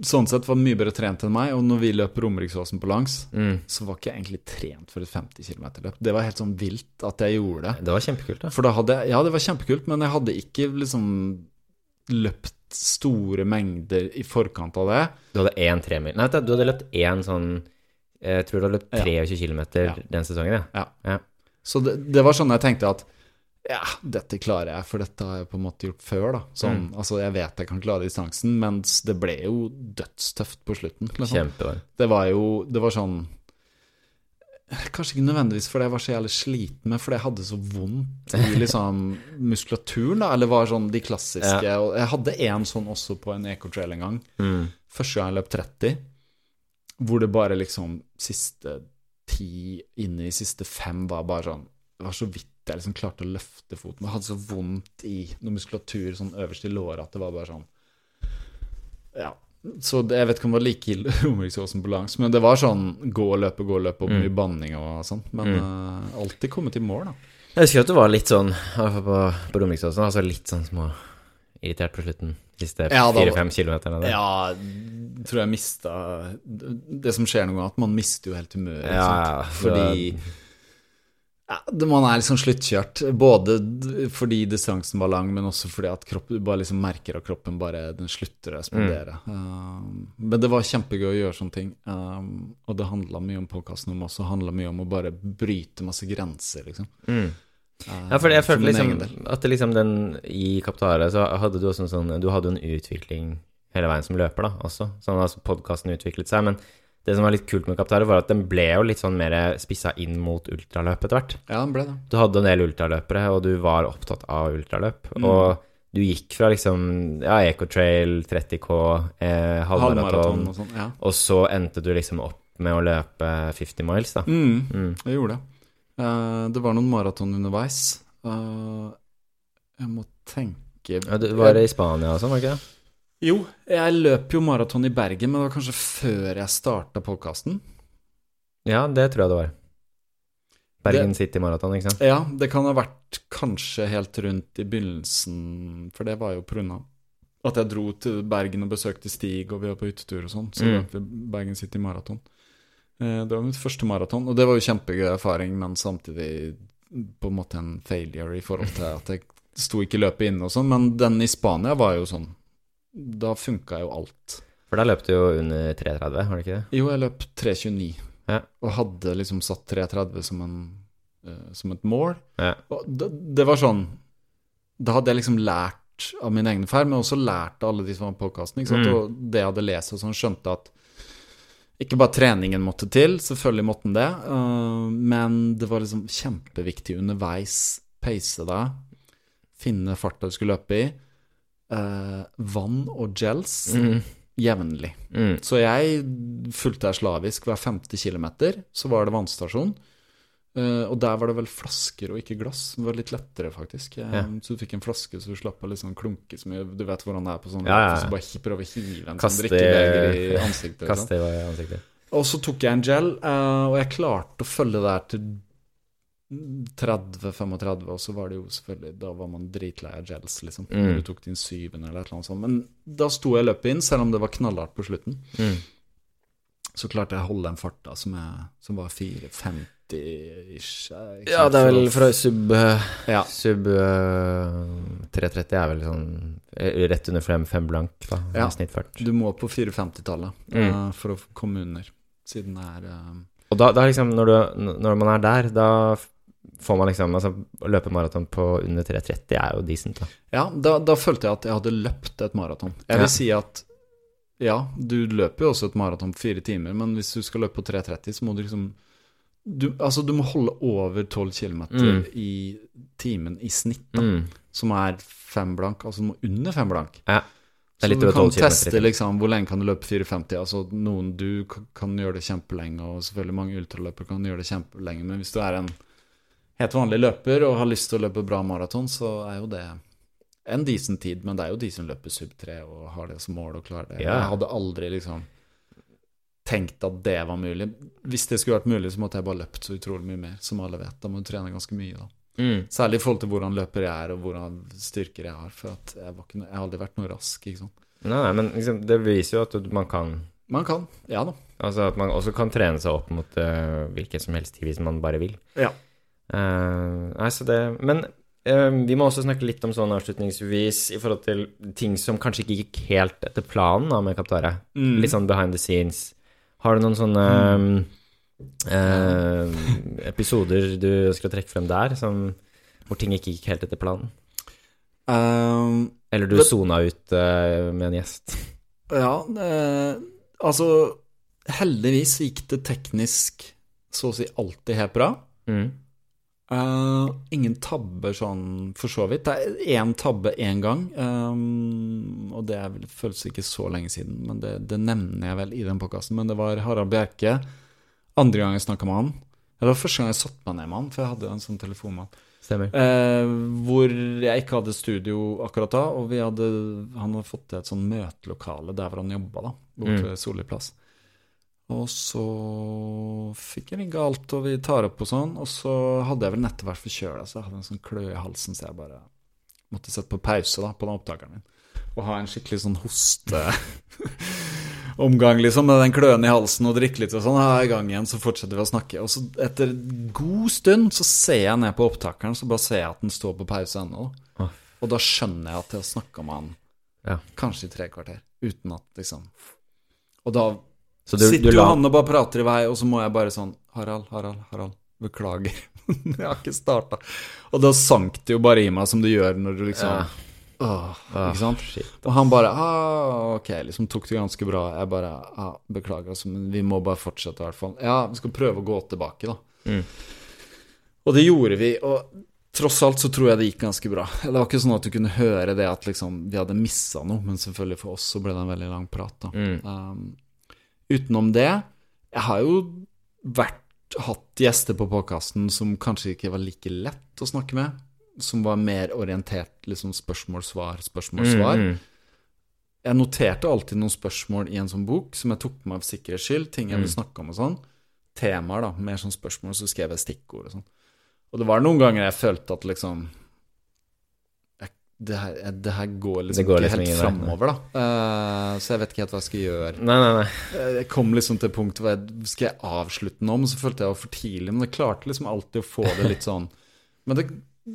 sånn sett var mye bedre trent enn meg. Og når vi løp Romeriksåsen på langs, Mm. så var ikke jeg egentlig trent for et 50 km-løp. Det var helt sånn vilt at jeg gjorde det. Det var kjempekult, da. For da hadde jeg Ja, det var kjempekult, men jeg hadde ikke liksom løpt store mengder i forkant av det. Du hadde én tremil Nei, du, du hadde løpt én sånn Jeg tror du har løpt Ja. 23 km den sesongen, ja. Ja. Så det, det var sånn jeg tenkte at ja, dette klarer jeg, for dette har jeg på en måte gjort før. da sånn, Altså, Jeg vet jeg kan klare distansen, mens det ble jo dødstøft på slutten. Liksom. Det var jo Det var sånn Kanskje ikke nødvendigvis fordi jeg var så jævlig sliten, men fordi jeg hadde så vondt i liksom muskulaturen. da Eller var sånn de klassiske Og jeg hadde en sånn også på en ecotrail en gang. Mm. Første gang jeg løp 30, hvor det bare liksom siste ti inne i siste fem var bare sånn Det var så vidt jeg liksom klarte å løfte foten. Jeg hadde så vondt i noe muskulatur sånn øverst i låret at det var bare sånn Ja. Så det, jeg vet ikke om det var like ille Romeriksåsen på langs, men det var sånn gå og løpe, gå og løpe, og mye banning og sånn. Men eh, alltid kommet i mål, da. Jeg husker at du var litt sånn, i hvert fall på, på Romeriksåsen, altså litt sånn små irritert på slutten. Siste Ja, fire-fem kilometerne. der. Ja, tror jeg mista Det som skjer noen ganger, at man mister jo helt humøret. Ja, ja, Fordi ja, Man er liksom sluttkjørt. Både fordi distansen var lang, men også fordi at kroppen, du bare liksom merker at kroppen bare den slutter å respondere. Um, men det var kjempegøy å gjøre sånne ting. Um, og det handla mye om podkasten om også. handla mye om å bare bryte masse grenser, liksom. Mm. Ja, for jeg følte liksom at liksom den i Kaptare så hadde du også en sånn Du hadde jo en utvikling hele veien som løper, da, også. Sånn altså podkasten utviklet seg. Men det som var litt kult med Kaptare, var at den ble jo litt sånn mer spissa inn mot ultraløp etter hvert. Ja, den ble det. Du hadde en del ultraløpere, og du var opptatt av ultraløp. Mm. Og du gikk fra liksom ja, Ecotrail, 30K, eh, Halvmaraton halvmaraton, og sånn. Ja. og så endte du liksom opp med å løpe 50 miles, da. Mm. Mm. Jeg gjorde det. Eh, det var noen maraton underveis. Eh, jeg må tenke Ja, du var i Spania og sånn, var det ikke det? Jo, jeg løp jo maraton i Bergen, men det var kanskje før jeg starta podkasten. Ja, det tror jeg det var. Bergen City Maraton, ikke sant? Ja, det kan ha vært kanskje helt rundt i begynnelsen, for det var jo pga. at jeg dro til Bergen og besøkte Stig, og vi var på hyttetur og sånn. Så Mm. løp vi Bergen City Maraton. Eh, Det var mitt første maraton, og det var jo kjempegøy erfaring, men samtidig på en måte en failure i forhold til at jeg sto ikke løpet inne og sånn. Men den i Spania var jo sånn Da funka jo alt. For da løp du jo under 3,30, var det ikke det? Jo, jeg løp 3.29, Ja. og hadde liksom satt 3.30 som, en, eh, som et mål. Ja. Og det, det var sånn Da hadde jeg liksom lært av mine egne feil, men også lært av alle de som var på podkasten. Mm. Og det jeg hadde lest og sånn, skjønte at ikke bare treningen måtte til, selvfølgelig måtte den det, uh, men det var liksom kjempeviktig underveis pace deg, finne farta du skulle løpe i, Uh, vann og gels Mm. jevnlig. Mm. Så jeg fulgte her slavisk hver 50 kilometer. Så var det vannstasjon. Eh, og der var det vel flasker og ikke glass. Det var litt lettere, faktisk. Eh, Ja. Så du fikk en flaske så du slapp å liksom klunke så mye. Du vet hvordan det er på sånne Ja, ja, ja. Så bare prøve å hive en Kaste sånn drikkebeger i ansiktet. Kaste i ansiktet. Og så tok jeg en gel, uh, og jeg klarte å følge det der til 30-35, og så var det jo selvfølgelig Da var man dritlei av gels, liksom. Mm. Du tok din syvende eller et eller annet sånt. Men da sto jeg løpet inn, selv om det var knallhardt på slutten. Mm. Så klarte jeg å holde den farta som, jeg, som var 4.50-ish. eh, Ja, det er vel fra sub eh, Ja. Sub uh, 330 er vel sånn eh, rett under fem, fem blank, da. Ja. Snittfart. Du må på 450-tallet Mm. uh, for å komme under, siden det er uh, Og da, da liksom, når, du, når man er der, da får man liksom Altså, å løpe maraton på under 330 er jo decent, da. Ja, da, da følte jeg at jeg hadde løpt et maraton. Jeg vil Ja. si at ja, du løper jo også et maraton på fire timer, men hvis du skal løpe på 3.30, så må du liksom du, Altså, du må holde over 12 km Mm. i timen i snitt, da, Mm. som er fem blank. Altså du må under fem blank. Ja. Så du kan 12 kilometer i teste liksom hvor lenge kan du løpe 4,50. Altså noen du kan gjøre det kjempelenge, og selvfølgelig mange ultraløpere kan gjøre det kjempelenge, men hvis du er en helt vanlig løper og har lyst til å løpe bra maraton, så er jo det en decent tid, men det er jo de som løper sub 3 og har det som mål og klarer det. Ja. Jeg hadde aldri liksom tenkt at det var mulig. Hvis det skulle vært mulig, så måtte jeg bare løpt så utrolig mye mer, som alle vet. Da må du trene ganske mye, da. Mm. Særlig i forhold til hvordan løper jeg er, og hvordan styrker jeg har. For at jeg, var ikke, jeg har aldri vært noe rask, ikke sant. Nei, men liksom, det viser jo at man kan Man kan. Ja da. Altså at man også kan trene seg opp mot uh, hvilken som helst tid hvis man bare vil. Ja. Uh, nei, så det Men vi må også snakke litt om sånn avslutningsvis i forhold til ting som kanskje ikke gikk helt etter planen da med Kaptare. Mm. Litt sånn behind the scenes. Har du noen sånne uh, episoder du å trekke frem der, som, hvor ting ikke gikk helt etter planen? Um, Eller du det- sona ut uh, med en gjest? Ja, eh, altså Heldigvis gikk det teknisk så å si alltid helt bra. Mm. Eh, ingen tabber sånn for så vidt. Det er én tabbe én gang, um, og det vel, føles ikke så lenge siden, men det, det nevner jeg vel i den podkasten. Men det var Harald Bjerke. Andre gang jeg snakka med han. Det var første gang jeg satte meg ned med han, for jeg hadde en sånn telefon med han. Stemmer. Eh, hvor jeg ikke hadde studio akkurat da, og vi hadde, han hadde fått til et sånn møtelokale der hvor han jobba, da, borte Mm. Solli plass. Og så fikk jeg rigga alt, og vi tar opp og sånn, og så hadde jeg vel nettopp vært forkjøla, så jeg hadde en sånn kløe i halsen, så jeg bare måtte sette på pause da, på den opptakeren min. Og ha en skikkelig sånn hosteomgang, liksom, med den kløen i halsen og drikke litt og sånn. Ja, i gang igjen, så fortsetter vi å snakke. Og så etter god stund så ser jeg ned på opptakeren, så bare ser jeg at den står på pause ennå. da. Og da skjønner jeg at jeg har snakka med han Ja. kanskje i tre kvarter, uten at liksom Og da du, sitter du jo han og bare prater i vei, og så må jeg bare sånn Harald, Harald, Harald, beklager. jeg har ikke starta. Og da sank det jo bare i meg, som det gjør når du liksom Ja. Åh, Ah, Ikke sant? Shit. Og han bare ah, Ok, liksom tok det ganske bra. Jeg bare ah, Beklager, altså, men vi må bare fortsette, i hvert fall. Ja, vi skal prøve å gå tilbake, da. Mm. Og det gjorde vi. Og tross alt så tror jeg det gikk ganske bra. Det var ikke sånn at du kunne høre det at liksom vi hadde missa noe, men selvfølgelig for oss så ble det en veldig lang prat, da. Mm. Um, utenom det Jeg har jo vært, hatt gjester på podkasten som kanskje ikke var like lett å snakke med. Som var mer orientert liksom spørsmål-svar, spørsmål-svar. Mm, mm. Jeg noterte alltid noen spørsmål i en sånn bok som jeg tok med for sikkerhets skyld. Ting jeg ville Mm. snakke om og sånn. Temaer, da. Mer sånn spørsmål, så skrev jeg stikkord og sånn. Og det var noen ganger jeg følte at liksom det, her, det her går liksom Det går ikke liksom helt framover, da. Uh, så jeg vet ikke helt hva jeg skal gjøre. Nei, nei, nei. Eh, Jeg kom liksom til punktet punkt hvor jeg skal jeg avslutte nå, men så følte jeg det var for tidlig. Men jeg klarte liksom alltid å få det litt sånn Men det,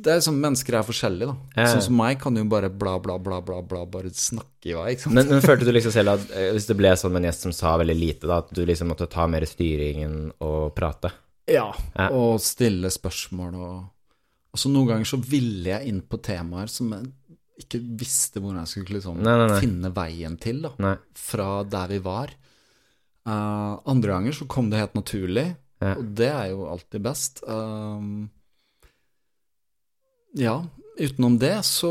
det er sånn mennesker er forskjellige, da. Ja. Sånn som meg kan jo bare bla, bla, bla, bla, bla, bare snakke i vei, ikke sant. Men, men følte du liksom selv at eh, hvis det ble sånn med en gjest som sa veldig lite, da, at du liksom måtte ta mer styringen og prate? Ja, Ja. og stille spørsmål og Og så noen ganger så ville jeg inn på temaer som jeg ikke visste hvordan jeg skulle liksom Nei, nei, nei. finne veien til, da. Nei. Fra der vi var. Uh, andre ganger så kom det helt naturlig, Ja. og det er jo alltid best. Uh, ja, utenom det så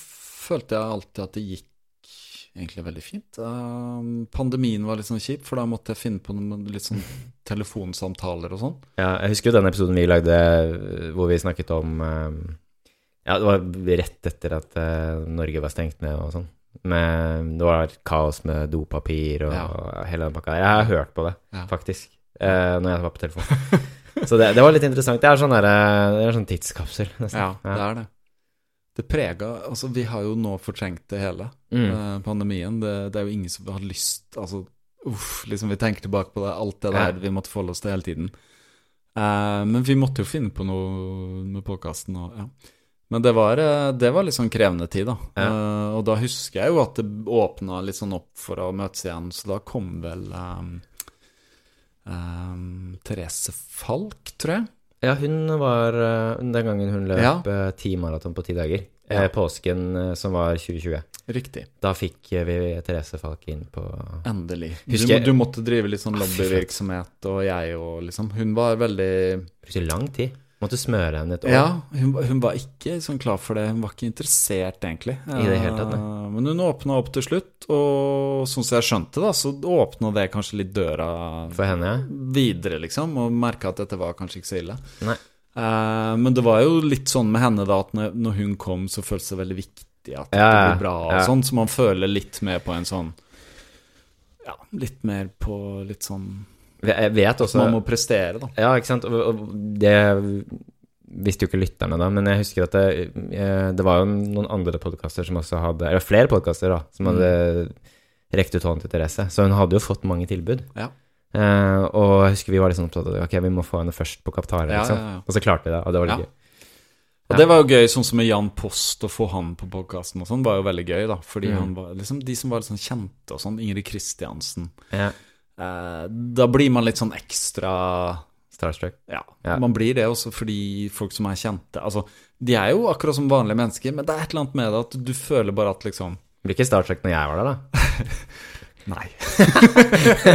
følte jeg alltid at det gikk egentlig veldig fint. Uh, pandemien var litt sånn kjip, for da måtte jeg finne på noen litt sånn telefonsamtaler og sånn. Ja, jeg husker jo den episoden vi lagde eh, hvor vi snakket om uh, Ja, det var rett etter at uh, Norge var stengt ned og sånn. Med, det var kaos med dopapir og Ja. hele den pakka der. Jeg har hørt på det, Ja. faktisk, eh, når jeg var på telefon. Så det, det var litt interessant. Det er sånn, der, det er sånn tidskapsel, nesten. Ja, det er det. Det prega Altså, vi har jo nå fortrengt det hele, Mm. eh, pandemien. Det, det er jo ingen som har lyst Altså, uff, liksom vi tenker tilbake på det, alt det Ja. der vi måtte forholde oss til hele tiden. Eh, men vi måtte jo finne på noe med podkasten og ja. Men det var, eh, det var litt sånn krevende tid, da. Eh, og da husker jeg jo at det åpna litt sånn opp for å møtes igjen, så da kom vel um, um, Therese Falk, tror jeg. Ja, hun var eh, den gangen hun løp Ja. eh, ti maraton på ti dager. Ja. Eh, påsken eh, som var 2020. Riktig. Da fikk vi Therese Falk inn på Endelig. Du, du måtte drive litt sånn lobbyvirksomhet, og jeg og liksom Hun var veldig Brukte lang tid. Måtte smøre henne et år. Ja, hun, var- hun var ikke sånn klar for det. Hun var ikke interessert, egentlig. I det hele tatt, nei. Eh, Men hun åpna opp til slutt, og sånn som jeg skjønte, da, så åpna det kanskje litt døra For henne, ja. videre, liksom, og merka at dette var kanskje ikke så ille. Nei. Eh, men det var jo litt sånn med henne, da, at når, hun kom, så føltes det veldig viktig at Ja, det blir bra, og ja. sånn, så man føler litt mer på en sånn Ja, litt mer på litt sånn Jeg vet også Man må prestere, da. Ja, ikke sant. Og, det visste jo ikke lytterne da, men jeg husker at det, det var jo noen andre podkaster som også hadde Eller flere podkaster, da, som hadde rekt ut hånden til Therese. Så hun hadde jo fått mange tilbud. Ja. Eh, og jeg husker vi var sånn opptatt av Ok, vi må få henne først på Kaptare, liksom. ja, ja. Og så klarte vi det, og det var litt gøy. Og det var jo gøy, sånn som med Jan Post, å få han på podkasten og sånn, var jo veldig gøy, da. Fordi Mm. han var liksom de som var litt sånn kjente og sånn, Ingrid Kristiansen. Ja. Eh, da blir man litt sånn ekstra Starstruck. Ja, Ja. man blir det også fordi folk som er kjente Altså, de er jo akkurat som vanlige mennesker, men det er et eller annet med det at du føler bare at liksom Blir ikke Starstruck når jeg var der, da. Nei.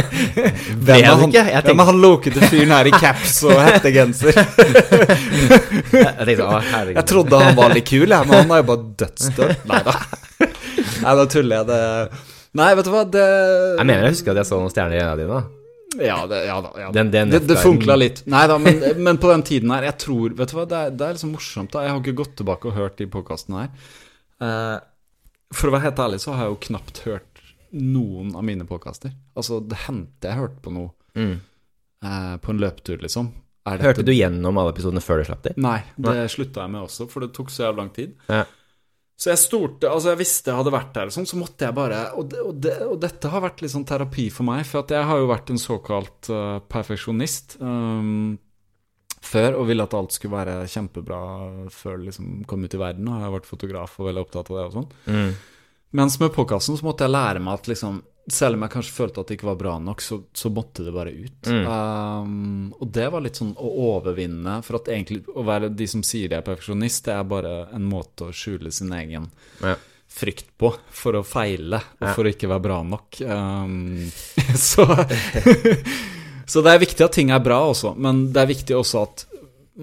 Hvem er han, ikke? Hvem er han lokete fyren her i caps og hettegenser? Jeg. Jeg trodde han var litt kul, jeg, men han er jo bare dødsdød. Nei da. Nei, da tuller jeg. Det Nei, vet du hva, det Jeg mener jeg husker at jeg så noen stjerner i øynene dine. Ja, det, ja da. Ja. Den- den det, det funkla litt. Nei da, men, men på den tiden her Jeg tror Vet du hva, det er, det er liksom morsomt. da Jeg har ikke gått tilbake og hørt de podkastene her. Eh, for å være helt ærlig så har jeg jo knapt hørt noen av mine podkaster. Altså, det hendte jeg hørte på noe Mm. eh, på en løpetur, liksom. Hørte du gjennom alle episodene før du slapp dem? Nei, det slutta jeg med også, for det tok så jævlig lang tid. Ja. Så jeg stolte Altså, jeg visste jeg hadde vært der sånn, så måtte jeg bare og, det, og, det, og dette har vært litt sånn terapi for meg, for jeg har jo vært en såkalt uh, perfeksjonist um, før og ville at alt skulle være kjempebra før det liksom kom ut i verden, og jeg har vært fotograf og veldig opptatt av det og sånn. Mm. Mens med podkasten så måtte jeg lære meg at liksom selv om jeg kanskje følte at det ikke var bra nok, så, så måtte det bare ut. Mm. Um, og det var litt sånn å overvinne For at egentlig å være de som sier de er perfeksjonist, det er bare en måte å skjule sin egen Ja. frykt på for å feile og Ja. for å ikke være bra nok. Um, så Så det er viktig at ting er bra også, men det er viktig også at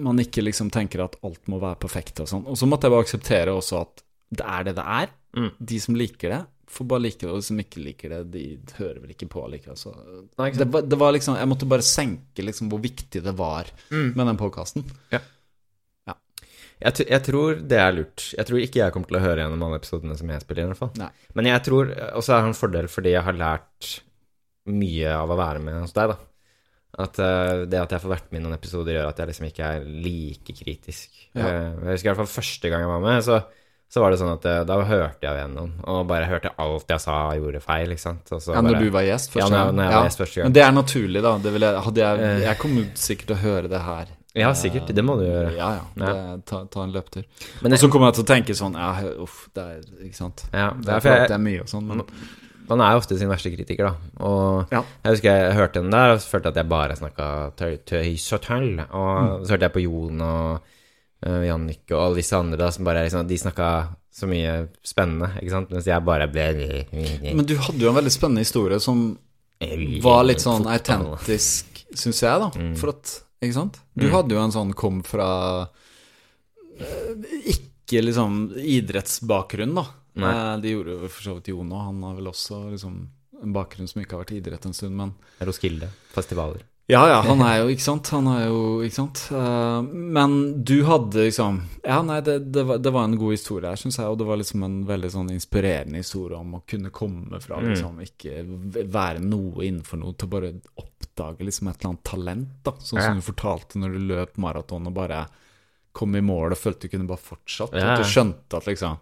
man ikke liksom tenker at alt må være perfekt og sånn. Og så måtte jeg bare akseptere også at det er det det er. Mm. De som liker det, får bare like det, og de som ikke liker det, de hører vel ikke på likevel. Så det var, det var liksom Jeg måtte bare senke liksom hvor viktig det var Mm. med den podkasten. Ja. ja. jeg tror det er lurt. Jeg tror ikke jeg kommer til å høre gjennom alle episodene som jeg spiller i hvert fall. Nei. Men jeg tror også er det en fordel fordi jeg har lært mye av å være med hos deg, da. At uh, det at jeg får vært med i noen episoder, gjør at jeg liksom ikke er like kritisk. Ja. Uh, jeg husker i hvert fall første gang jeg var med, så, så var det sånn at eh, da hørte jeg gjennom, og bare hørte alt jeg sa og gjorde feil, ikke sant. Ja, når bare- du var gjest Ja, første når, Ja, når jeg var gjest første gang. Men det er naturlig, da. Det jeg, jeg, Eh. jeg kommer sikkert til å høre det her. Ja, sikkert. Det må du gjøre. Ja, ja. Ja. Det, ta, ta en løptur. Men Og så kommer jeg til å tenke sånn Ja, uff, det er Ikke sant. ja, Det er jeg, det er mye og sånn, men Man er ofte sin verste kritiker, da. Og Ja. jeg husker jeg hørte den der, og følte at jeg bare snakka tøys og tøll. Og så hørte jeg på Jon og uh, Jannicke og alle disse andre da, som bare liksom De snakka så mye spennende, ikke sant, mens jeg bare ble Men du hadde jo en veldig spennende historie som var litt sånn autentisk, syns jeg, da. Mm. For at Ikke sant? Du Mm. hadde jo en sånn kom fra eh, ikke liksom idrettsbakgrunn, da. Nei. De gjorde jo for så vidt Jon òg. Han har vel også liksom en bakgrunn som ikke har vært idrett en stund, men Roskilde. Festivaler. Ja, ja, han er jo, ikke sant. Han er jo, ikke sant. Uh, men du hadde liksom Ja, nei, det, det, var, det var en god historie her, syns jeg, og det var liksom en veldig sånn inspirerende historie om å kunne komme fra Mm. liksom ikke være noe innenfor noe, til bare oppdage liksom et eller annet talent, da. Sånn Ja. som du fortalte når du løp maraton og bare kom i mål og følte du kunne bare fortsatt. Ja. At du skjønte at liksom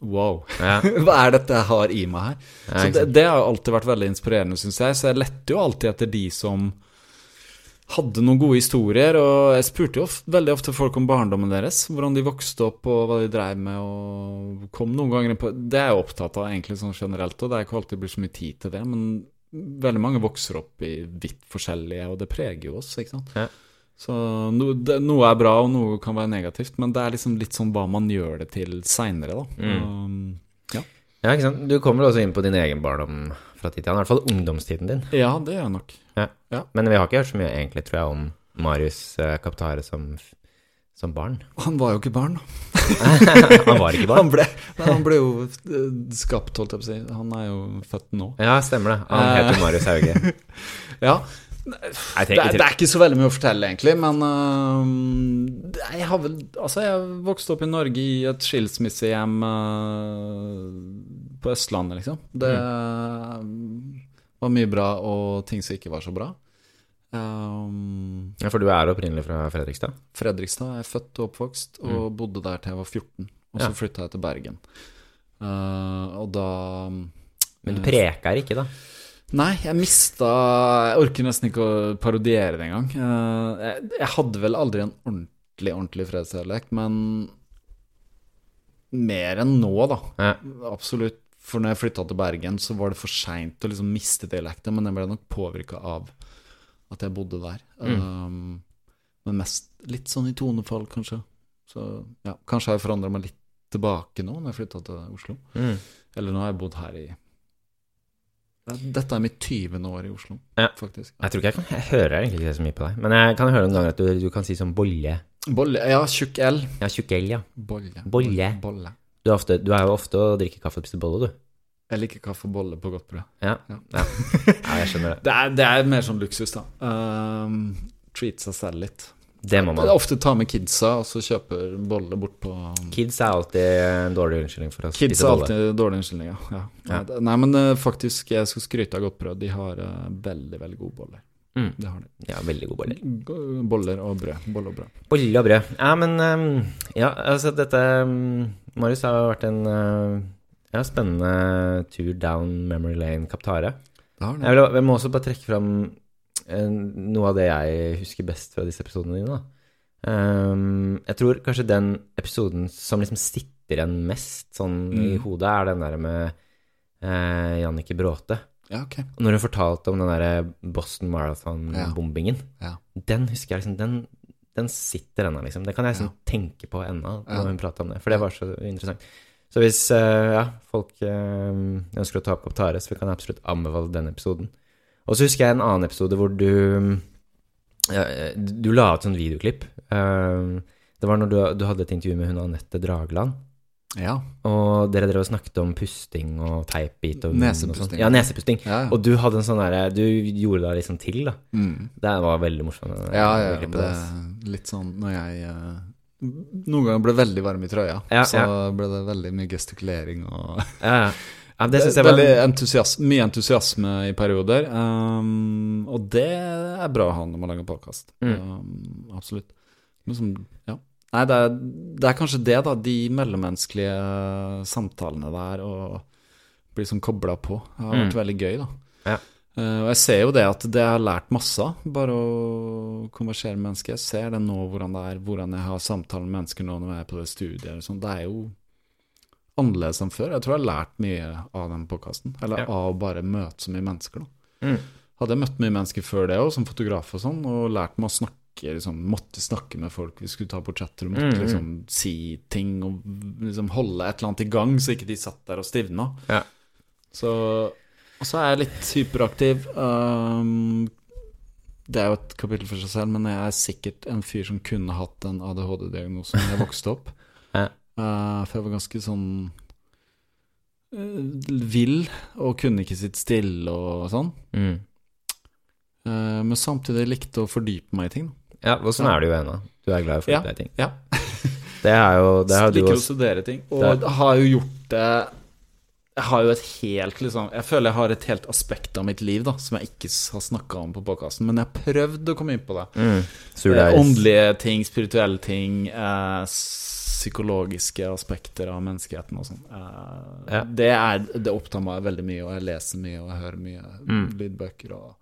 Wow, Ja, hva er dette jeg har i meg her? ja, Så det, det har alltid vært veldig inspirerende, syns jeg. Så jeg lette jo alltid etter de som hadde noen gode historier. Og jeg spurte jo ofte, veldig ofte folk om barndommen deres. Hvordan de vokste opp, og hva de dreiv med, og kom noen ganger på Det er jeg opptatt av egentlig sånn generelt, og det er ikke alltid blitt så mye tid til det. Men veldig mange vokser opp i vidt forskjellige, og det preger jo oss, ikke sant. Ja. Så no, det, noe er bra, og noe kan være negativt, men det er liksom litt sånn hva man gjør det til seinere, da. Mm. Um, Ja, ikke sant. Du kommer også inn på din egen barndom fra tid til annen. I hvert fall ungdomstiden din. ja, det gjør jeg nok. Men vi har ikke hørt så mye egentlig, tror jeg, om Marius eh, Kaptare som, som barn. Han var jo ikke barn, da. Han var ikke barn. Han ble, nei, han ble jo eh, skapt, holdt jeg på å si. Han er jo født nå. Ja, stemmer det. Han heter. Marius Hauge. Ja, det det er ikke så veldig mye å fortelle, egentlig, men uh, jeg har vel Altså, jeg vokste opp i Norge i et skilsmissehjem øh, på Østlandet, liksom. Det var mye bra og ting som ikke var så bra. Um, Ja, For du er opprinnelig fra Fredrikstad? Fredrikstad Jeg er født og oppvokst, og bodde der til jeg var 14. Og så Ja. flytta jeg til Bergen. Uh, og da Men du preka preker ikke, da? Nei, jeg mista Jeg orker nesten ikke å parodiere det engang. Uh, jeg, jeg hadde vel aldri en ordentlig, ordentlig fredsdialekt, men mer enn nå, da. Ja. Absolutt. For når jeg flytta til Bergen, så var det for seint å liksom miste dialekten, men jeg ble nok påvirka av at jeg bodde der. Um, men mest litt sånn i tonefall, kanskje. Så ja, kanskje har jeg forandra meg litt tilbake nå, når jeg flytta til Oslo. Mm. Eller nå har jeg bodd her i Dette er mitt 20. år i Oslo, Ja. faktisk. Jeg tror ikke jeg kan Jeg hører egentlig ikke så mye på deg. Men jeg kan høre noen ganger at du, du kan si sånn bolle. Bolle Ja, tjukk L. Ja, tjukk L, ja. Bolle. Bolle. Bolle. Du er, ofte, du er jo ofte å drikke kaffe og spiser bolle, du. Jeg liker kaffe og bolle på godt brød. Ja. Ja. ja. ja jeg skjønner det. Det er, det er mer sånn luksus, da. Um, treat seg selv litt. Det må man. Ofte ta med kidsa, og så kjøper bolle bort på Kids er alltid en dårlig unnskyldning for å Kids spise er alltid en dårlig unnskyldning, ja. ja. Ja. Nei, men eh, faktisk, jeg skal skryte av godt brød. De har uh, veldig, veldig gode boller. Mm. Det har de. Ja, veldig gode boller. Boller og brød. Bolle og brød. Bolle og brød. Ja, men um, Ja, altså dette um, Marius har vært en uh, ja, spennende tur down memory lane, Kaptare. Det. Jeg, jeg må også bare trekke fram eh, noe av det jeg husker best fra disse episodene dine. Um, jeg tror kanskje den episoden som liksom sitter igjen mest sånn i Mm. hodet, er den der med uh, Jannicke Bråte. Ja, ok. Når hun fortalte om den der Boston Marathon-bombingen, Ja. den husker jeg liksom Den, den sitter ennå, liksom. Det kan jeg liksom tenke på ennå når Ja. hun prater om det, for det var så interessant. Så hvis eh, ja, folk eh, ønsker å ta opp Tare, så kan jeg absolutt anbefale den episoden. Og så husker jeg en annen episode hvor du ja, Du la ut sånn videoklipp. Eh, det var når du, du hadde et intervju med hun Anette Dragland. Ja. Og dere drev og snakket om pusting og teipbit og Nesepusting. og sånn. Ja, nesepusting. Ja, ja. Og du hadde en sånn derre Du gjorde deg liksom til, da. Mm. Det var veldig morsomt. Ja, ja, Det, det litt sånn når jeg eh, Noen ganger ble veldig varm i trøya, Ja, så ble det veldig mye gestikulering og Ja, ja. ja det synes jeg var Veldig entusiasme, mye entusiasme i perioder. Um, og det er bra å ha når man lager podkast. Mm. Um, absolutt. Men som, ja. Nei, det er, det er kanskje det, da. De mellommenneskelige samtalene der, og bli sånn kobla på, Det har vært Mm. veldig gøy, da. Ja. Uh, og jeg ser jo det at det har lært masse bare å konversere med mennesker. Jeg ser det nå, hvordan det er, hvordan jeg har samtaler med mennesker nå når jeg er på det studiet. sånn. Det er jo annerledes enn før. Jeg tror jeg har lært mye av den podkasten. Eller Ja. av å bare møte så mye mennesker, da. Mm. Hadde jeg møtt mye mennesker før det òg, som fotograf og sånn, og lært meg å snakke, liksom, måtte snakke med folk. Vi skulle ta portretter og måtte Mm, mm. liksom si ting og liksom holde et eller annet i gang, så ikke de satt der og stivna. Ja. Så Og så er jeg litt hyperaktiv. Um, det er jo et kapittel for seg selv, men jeg er sikkert en fyr som kunne hatt en ADHD-diagnose da jeg vokste opp. Ja. Uh, for jeg var ganske sånn uh, vill, og kunne ikke sitte stille og sånn. Mm. Uh, men samtidig likte å fordype meg i ting. Ja, og sånn er det jo ennå. Du er glad i å flytte deg ting. Ja. Det er jo det har du liker å studere ting. Og Det- har jo gjort det Jeg har jo et helt liksom Jeg føler jeg har et helt aspekt av mitt liv da som jeg ikke har snakka om på podkasten, men jeg har prøvd å komme inn på det. mm. Eh, åndelige ting, spirituelle ting, eh, psykologiske aspekter av menneskeheten og sånn. Eh, Ja. det, er, det opptar meg veldig mye, og jeg leser mye, og jeg hører mye Mm. lydbøker, og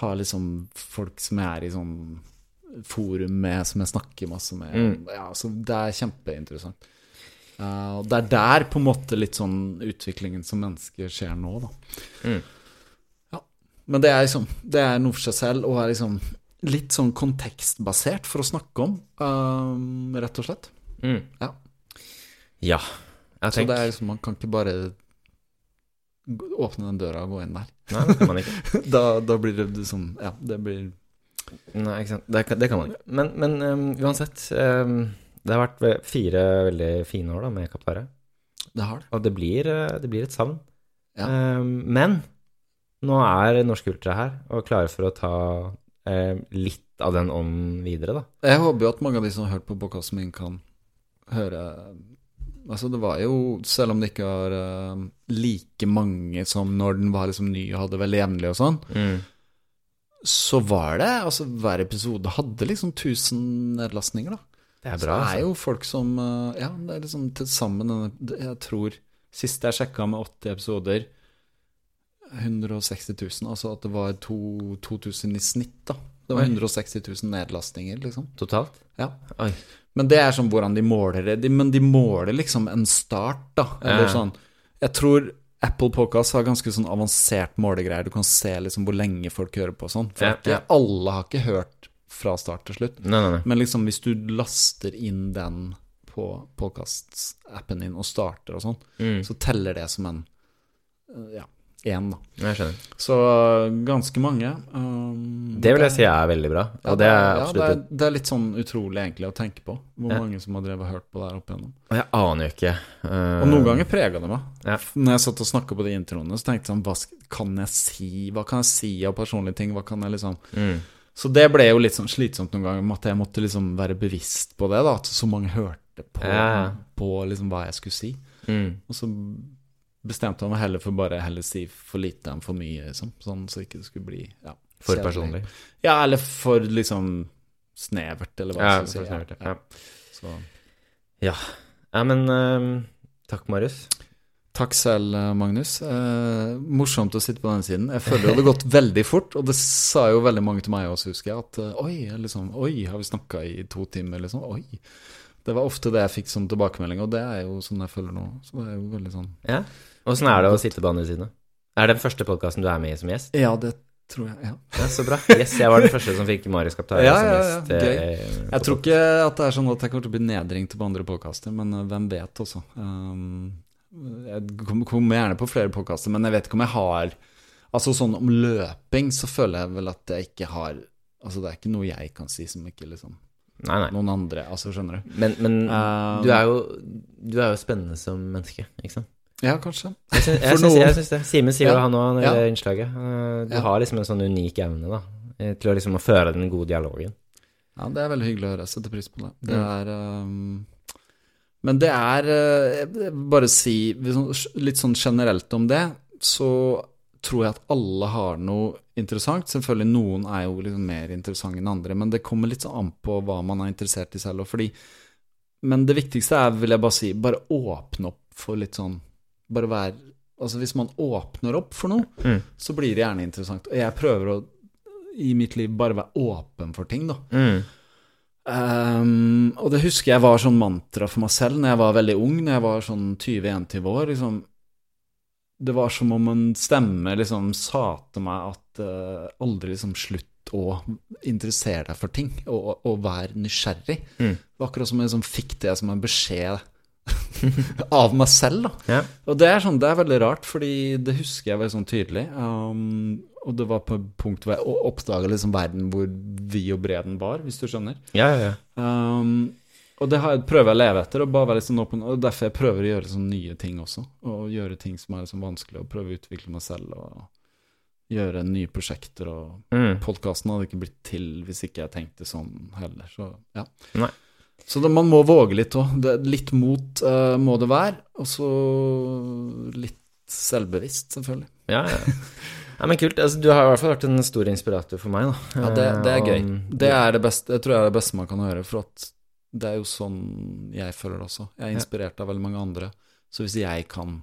har liksom folk som jeg er i sånn forum med, som jeg snakker masse med. Mm. Ja, så det er kjempeinteressant. Og det er der på en måte litt sånn utviklingen som mennesker skjer nå, da. Mm. Ja. Men det er liksom Det er noe for seg selv, og er liksom litt sånn kontekstbasert for å snakke om, uh, rett og slett. mm. Ja. Ja. Jeg Så tenker det er liksom Man kan ikke bare åpne den døra og gå inn der. Nei, det kan man ikke. Da, da blir det sånn Ja, det blir Nei, ikke sant. Det, kan- det kan man ikke. Men, men um, uansett um, Det har vært fire veldig fine år da med Kaptare. Det har det. Og det blir, uh, det blir et savn. Ja. Um, men nå er Norsk Ultra her og klare for å ta litt av den ånden videre, da. Jeg håper jo at mange av de som har hørt på podkasten min, kan høre Altså, det var jo Selv om det ikke var uh, like mange som når den var liksom ny og hadde veldig jevnlig og sånn, så var det Altså, hver episode hadde liksom 1000 nedlastninger, da. Det er bra. Så det er Altså. jo folk som uh, Ja, det er liksom til sammen Jeg tror Sist jeg sjekka med 80 episoder 160 000. Altså at det var 2000 i snitt, da. Det var Oi. 160 000 nedlastninger, liksom. Totalt? Ja. Oi. Men det er sånn hvordan de måler det. De, men de måler liksom en start, da. Eller sånn Jeg tror Apple Podcast har ganske sånn avansert målegreier. Du kan se liksom hvor lenge folk hører på og sånn. For Ja, ikke ja. alle har ikke hørt fra start til slutt. Nei, nei, nei. Men liksom hvis du laster inn den på podkast-appen din og starter og sånn, Mm. så teller det som en eh, ja, én, da. Jeg skjønner. Så ganske mange. Um, Det vil jeg si er veldig bra. ja, det er ja, det, er, det er litt sånn utrolig egentlig å tenke på. Hvor Ja. mange som har drevet og hørt på det her opp igjennom. Og jeg aner jo ikke. Uh, Og noen ganger prega det meg. Ja. Når jeg satt og snakka på de introene, så tenkte jeg sånn hva kan jeg si? Hva kan jeg si av personlige ting? Hva kan jeg liksom mm. Så det ble jo litt sånn slitsomt noen ganger, at jeg måtte liksom være bevisst på det, da. At så mange hørte på, på liksom hva jeg skulle si. Mm. Og så bestemte jeg meg heller for bare heller si for lite enn for mye, liksom. Sånn så ikke det skulle bli ja, For kjedelig. personlig. Ja, eller for liksom snevert, eller hva Ja, jeg skal si. for snevert, ja. Så. Ja, men uh, takk, Marius. Takk selv, eh, Magnus. Eh, morsomt å sitte på den siden. Jeg føler det hadde gått veldig fort, og det sa jo veldig mange til meg også, husker jeg. At eh, oi, liksom, oi, har vi snakka i to timer, liksom? Oi. Det var ofte det jeg fikk som tilbakemelding, og det er jo sånn jeg føler nå. Så det er jo veldig sånn Ja. Åssen er det å sitte på andre siden? Er det den første podkasten du er med i som gjest? Ja, det tror jeg. Ja. Ja, Så bra. Yes, jeg var den første som fikk Marius Kaptein Ja, som ja, ja, gjest. eh, gøy. Jeg tror ikke at det er sånn at jeg kommer til å bli nedringt på andre podkaster, men eh, hvem vet også. Um, jeg kom- kommer gjerne på flere podkaster, men jeg vet ikke om jeg har Altså sånn om løping, så føler jeg vel at jeg ikke har Altså det er ikke noe jeg kan si som ikke liksom Nei, nei. noen andre Altså, skjønner du? Men, men Um, du er jo Du er jo spennende som menneske, ikke sant? Ja, kanskje. Jeg syns, jeg syns, det. Simen sier jo Ja. han òg i Ja. det innslaget. Eh, Du Ja. har liksom en sånn unik evne, da, eh, til å liksom å føre den gode dialogen. Ja, det er veldig hyggelig å høre. Jeg setter pris på det. Det Mm. er um, Men det er eh, Jeg bare si litt sånn generelt om det, så tror jeg at alle har noe interessant. Selvfølgelig noen er jo liksom mer interessante enn andre, men det kommer litt sånn an på hva man er interessert i selv. Fordi, men det viktigste er, vil jeg bare si, bare åpne opp for litt sånn Bare være Altså hvis man åpner opp for noe, Mm. så blir det gjerne interessant. Og jeg prøver å i mitt liv bare være åpen for ting, da. Mm. Um, og det husker jeg var sånn mantra for meg selv når jeg var veldig ung, når jeg var sånn 20-21 år. Liksom, det var som om en stemme liksom sa til meg at uh, aldri liksom slutt å interessere deg for ting, og, og, og være nysgjerrig. Mm. Det var akkurat som jeg liksom fikk det som en beskjed av meg selv, da. Ja. Og det er, sånn, det er veldig rart, fordi det husker jeg veldig sånn tydelig. Um, og det var på et punkt hvor jeg oppdaga liksom verden hvor vid og bred den var, hvis du skjønner. Ja, ja, ja. Um, og det har jeg prøver jeg å leve etter, og bare være litt sånn åpen. Og derfor jeg prøver å gjøre sånn nye ting også. Og gjøre ting som er liksom vanskelig, og prøve å utvikle meg selv. Og gjøre nye prosjekter. Og Mm. podkasten hadde ikke blitt til hvis ikke jeg tenkte sånn heller. Så ja. Nei. Så det, man må våge litt òg. Litt mot uh, må det være. Og så litt selvbevisst, selvfølgelig. Ja, ja. ja, men kult. Altså, du har i hvert fall vært en stor inspirator for meg, da. Ja, det, det er Eh, gøy. Det er det beste, det tror jeg er det beste man kan høre, for at det er jo sånn jeg føler det også. Jeg er inspirert av veldig mange andre, så hvis jeg kan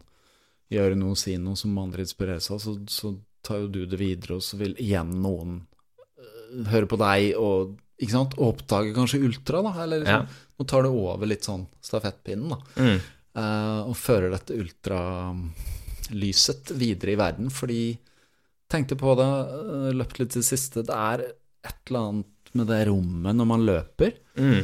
gjøre noe, si noe som andre inspireres av, så, så tar jo du det videre, og så vil igjen noen øh, høre på deg og ikke sant, oppdage kanskje ultra, da, eller liksom, nå tar du over litt sånn stafettpinnen, da, Mm. Uh, og fører dette ultralyset videre i verden, fordi tenkte på det, øh, løpt litt til det siste, det er et eller annet med det rommet når man løper, Mm.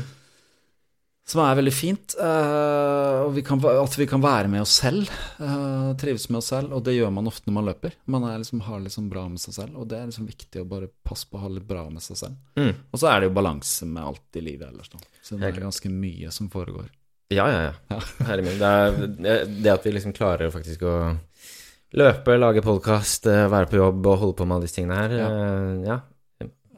Som er veldig fint. eh, og vi kan, at vi kan være med oss selv, eh, trives med oss selv. Og det gjør man ofte når man løper. Man er liksom, har liksom bra med seg selv, og det er liksom viktig å bare passe på å ha litt bra med seg selv. Mm. Og så er det jo balanse med alt i livet ellers, da. Så det er ganske mye som foregår. Ja, ja, ja. Ja. Herre min. Det, er, det at vi liksom klarer faktisk å løpe, lage podkast, være på jobb og holde på med alle disse tingene her, Ja. eh, ja.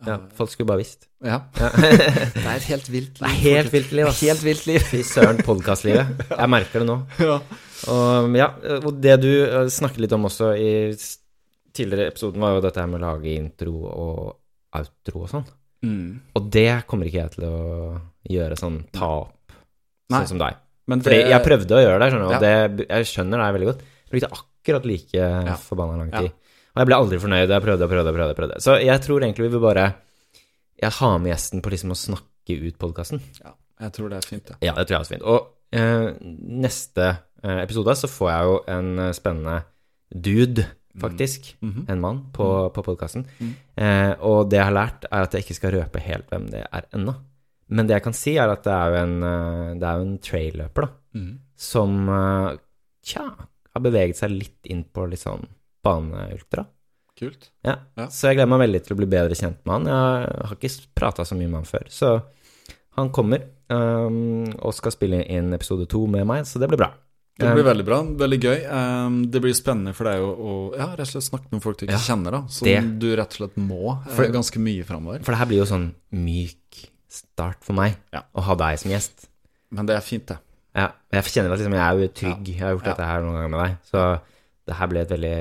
Ja. Folk skulle bare visst. Ja. Det er et helt vilt Det er helt vilt liv, ass. Helt vilt liv. Fy søren, podkastlivet. Jeg merker det nå. ja. Og ja, og det du eh, snakket litt om også i tidligere episoden, var jo dette her med å lage intro og outro og sånn. Mm. Og det kommer ikke jeg til å gjøre sånn ta opp, sånn som deg. Men Fordi jeg prøvde å gjøre det, skjønner du, og det, jeg skjønner det veldig godt. Jeg brukte akkurat like forbanna lang tid. Og jeg ble aldri fornøyd. Jeg prøvde og prøvde og prøvde, prøvde. Så jeg tror egentlig vi vil bare Jeg har med gjesten på liksom å snakke ut podkasten. Ja, jeg tror det er fint, det. Ja, det tror jeg er også fint. Og eh, neste eh, episode så får jeg jo en eh, spennende dude, faktisk. Mhm. En mann på, på podkasten. Mm. Eh, og det jeg har lært, er at jeg ikke skal røpe helt hvem det er ennå. Men det jeg kan si, er at det er jo en, eh, det er jo en trailløper, da Mhm. som tja, har beveget seg litt inn på litt sånn baneultra. Kult. Ja. Ja. Så jeg gleder meg veldig til å bli bedre kjent med han. Jeg har ikke prata så mye med han før. Så han kommer um, og skal spille inn episode to med meg, så det blir bra. Det blir veldig bra. Veldig gøy. Um, det blir spennende for deg å, å ja, rett og slett snakke med folk du ikke Ja, kjenner, da. Som det- du rett og slett må eh, For- ganske mye framover. For det her blir jo sånn myk start for meg, Ja. å ha deg som gjest. Men det er fint, det. Ja, jeg kjenner at liksom, jeg er jo trygg. Jeg har gjort dette her noen ganger med deg. Så det her ble et veldig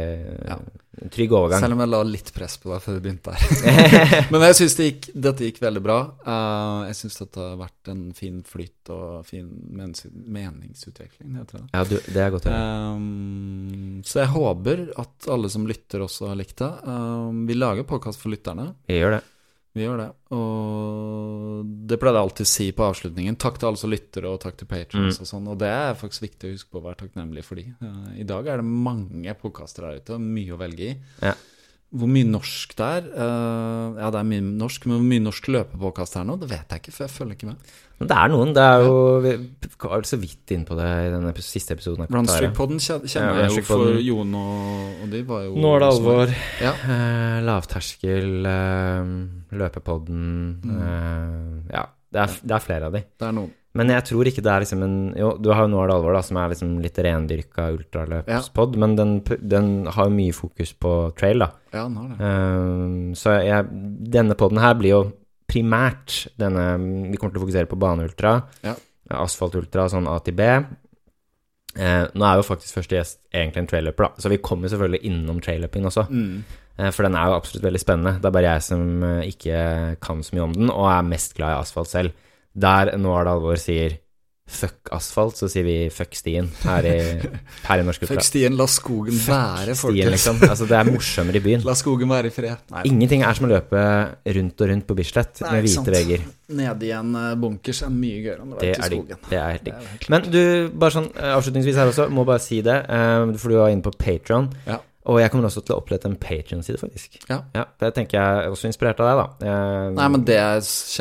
Ja. eh, trygg overgang. Selv om jeg la litt press på deg før vi begynte her. Men jeg syns det gikk, dette gikk veldig bra. Uh, jeg syns dette har vært en fin flyt og fin menings meningsutvikling, heter det. Ja, du, det er godt å høre. Um, så jeg håper at alle som lytter, også har likt det. Um, vi lager podkast for lytterne. Vi gjør det. Vi gjør det. Og det pleide jeg alltid å si på avslutningen. Takk til alle som lytter, og takk til patrons Mm. og sånn. Og det er faktisk viktig å huske på å være takknemlig for de. I dag er det mange podkaster der ute, og mye å velge i. Ja. Hvor mye norsk det er uh, Ja, det er mye norsk, men hvor mye norsk løpepåkast det er nå, det vet jeg ikke, for jeg følger ikke med. Men det er noen. Det er jo Vi var vel så vidt inn på det i den siste episoden. Runstreak-poden kjenner Ja, jeg jo for Jon og, og de var jo Nå er det alvor. Ja. Uh, lavterskel, uh, løpepodden Mm. uh, Ja, det er, det er flere av de. Det er noen. Men jeg tror ikke det er liksom en Jo, du har jo Nå er det alvor, da, som er liksom litt rendyrka ultraløpspod, men den, den har jo mye fokus på trail, da. Ja, den har det. Um, så jeg, denne podden her blir jo primært denne Vi kommer til å fokusere på baneultra, Ja. asfaltultra, sånn A til B. Eh, nå er jo faktisk første gjest egentlig en trailløper, da, så vi kommer selvfølgelig innom trailløping også. Mm. Eh, For den er jo absolutt veldig spennende. Det er bare jeg som eh, ikke kan så mye om den, og er mest glad i asfalt selv. Der Nå er det alvor sier fuck asfalt, så sier vi fuck stien her i, her i Norsk. Fuck stien, la skogen være, folkens. liksom. Altså, det er morsommere i byen. La skogen være i fred. Nei. Ingenting er som å løpe rundt og rundt på Bislett Nei, med hvite sant. vegger. Nede i en eh, bunkers er mye gøyere enn å være ute i skogen. Det er helt digg. Men du, bare sånn eh, avslutningsvis her også, må bare si det, eh, for du var inne på Patron. Ja. Og jeg kommer også til å opprette en Patrion-side, faktisk. Ja. Det tenker jeg er også inspirert av deg, da. Nei, men det er s-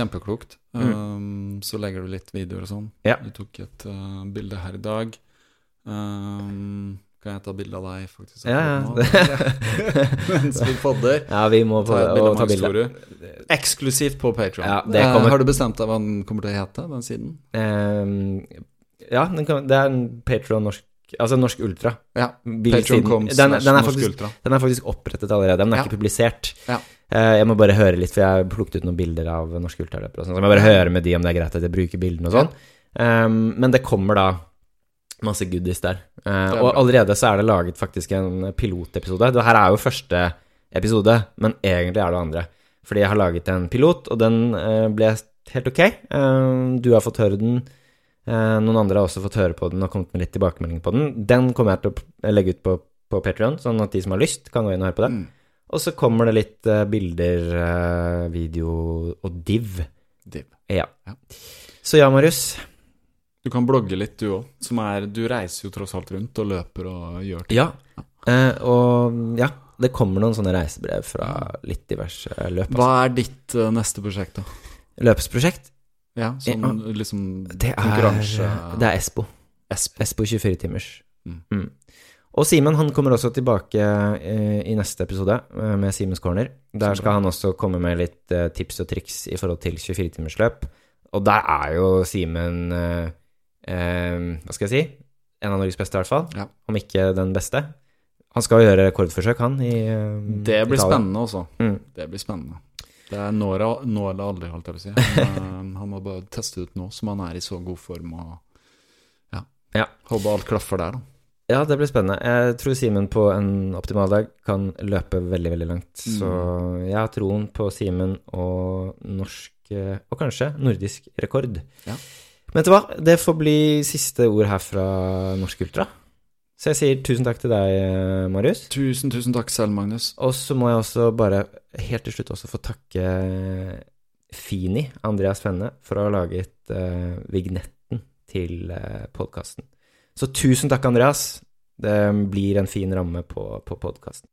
kjempeklokt. Um, så legger du litt videoer og sånn. Mm. Ja. Du tok et uh, bilde her i dag. Um, kan jeg ta bilde av deg, faktisk? Ja, ja. Mens vi podder. Ja, vi må Ta bilde ta bilde. Eksklusivt på Patron. Ja, kommer- har du bestemt deg hva den kommer til å hete, den siden? Um, ja, den kan, det er en Patron norsk Altså Norsk Ultra. Ja. Patron den, den, er faktisk, Ultra. den er faktisk opprettet allerede. Den er Ja. ikke publisert. Ja. Uh, jeg må bare høre litt, for jeg plukket ut noen bilder av Norsk ultraløpere. sånn, Så jeg må bare høre med de om det er greit at jeg bruker bildene og sånn. Um, men det kommer da masse goodies der. Er og allerede så er det laget faktisk en pilotepisode. Det her er jo første episode, men egentlig er det andre. Fordi jeg har laget en pilot, og den uh, ble helt ok. Eh, du har fått høre den. Eh, noen andre har også fått høre på den og kommet med litt tilbakemelding på den. Den kommer jeg til å legge ut på, på Patreon, sånn at de som har lyst, kan gå inn og høre på det. Mm. Og så kommer det litt eh, bilder, eh, video og div. Div. Ja. Ja. Så ja, Marius. Du kan blogge litt, du òg. Som er Du reiser jo tross alt rundt og løper og gjør ting. Ja. Eh, og ja, det kommer noen sånne reisebrev fra litt diverse løp. Altså. Hva er ditt neste prosjekt, da? Løpsprosjekt, Ja, sånn liksom det er, konkurranse det er Espo. Espo. Espo 24 timers. Mm. Og Simen han kommer også tilbake eh, i neste episode eh, med Simens Corner. Der skal han også komme med litt eh, tips og triks i forhold til 24-timersløp. Og der er jo Simen eh, eh, Hva skal jeg si? En av Norges beste, i hvert fall. Ja. Om ikke den beste. Han skal jo gjøre rekordforsøk, han, i eh, Det blir Italien. spennende også. Mm. Det blir spennende. Det er nå eller aldri, holdt jeg på å si. Han, eh, han må bare teste ut nå, som han er i så god form og Ja. Ja. Håper alt klaffer der, da. Ja, det blir spennende. Jeg tror Simen på en optimal dag kan løpe veldig, veldig langt. Mm. Så jeg har troen på Simen og norsk, eh, og kanskje nordisk rekord. Ja. Men vet du hva? Det får bli siste ord her fra Norsk Ultra. Så jeg sier tusen takk til deg, eh, Marius. Tusen, tusen takk selv, Magnus. Og så må jeg også bare helt til slutt også få takke Fini, Andreas Fenne, for å ha laget uh, vignetten til uh, podkasten. Så tusen takk, Andreas. Det blir en fin ramme på, på podkasten.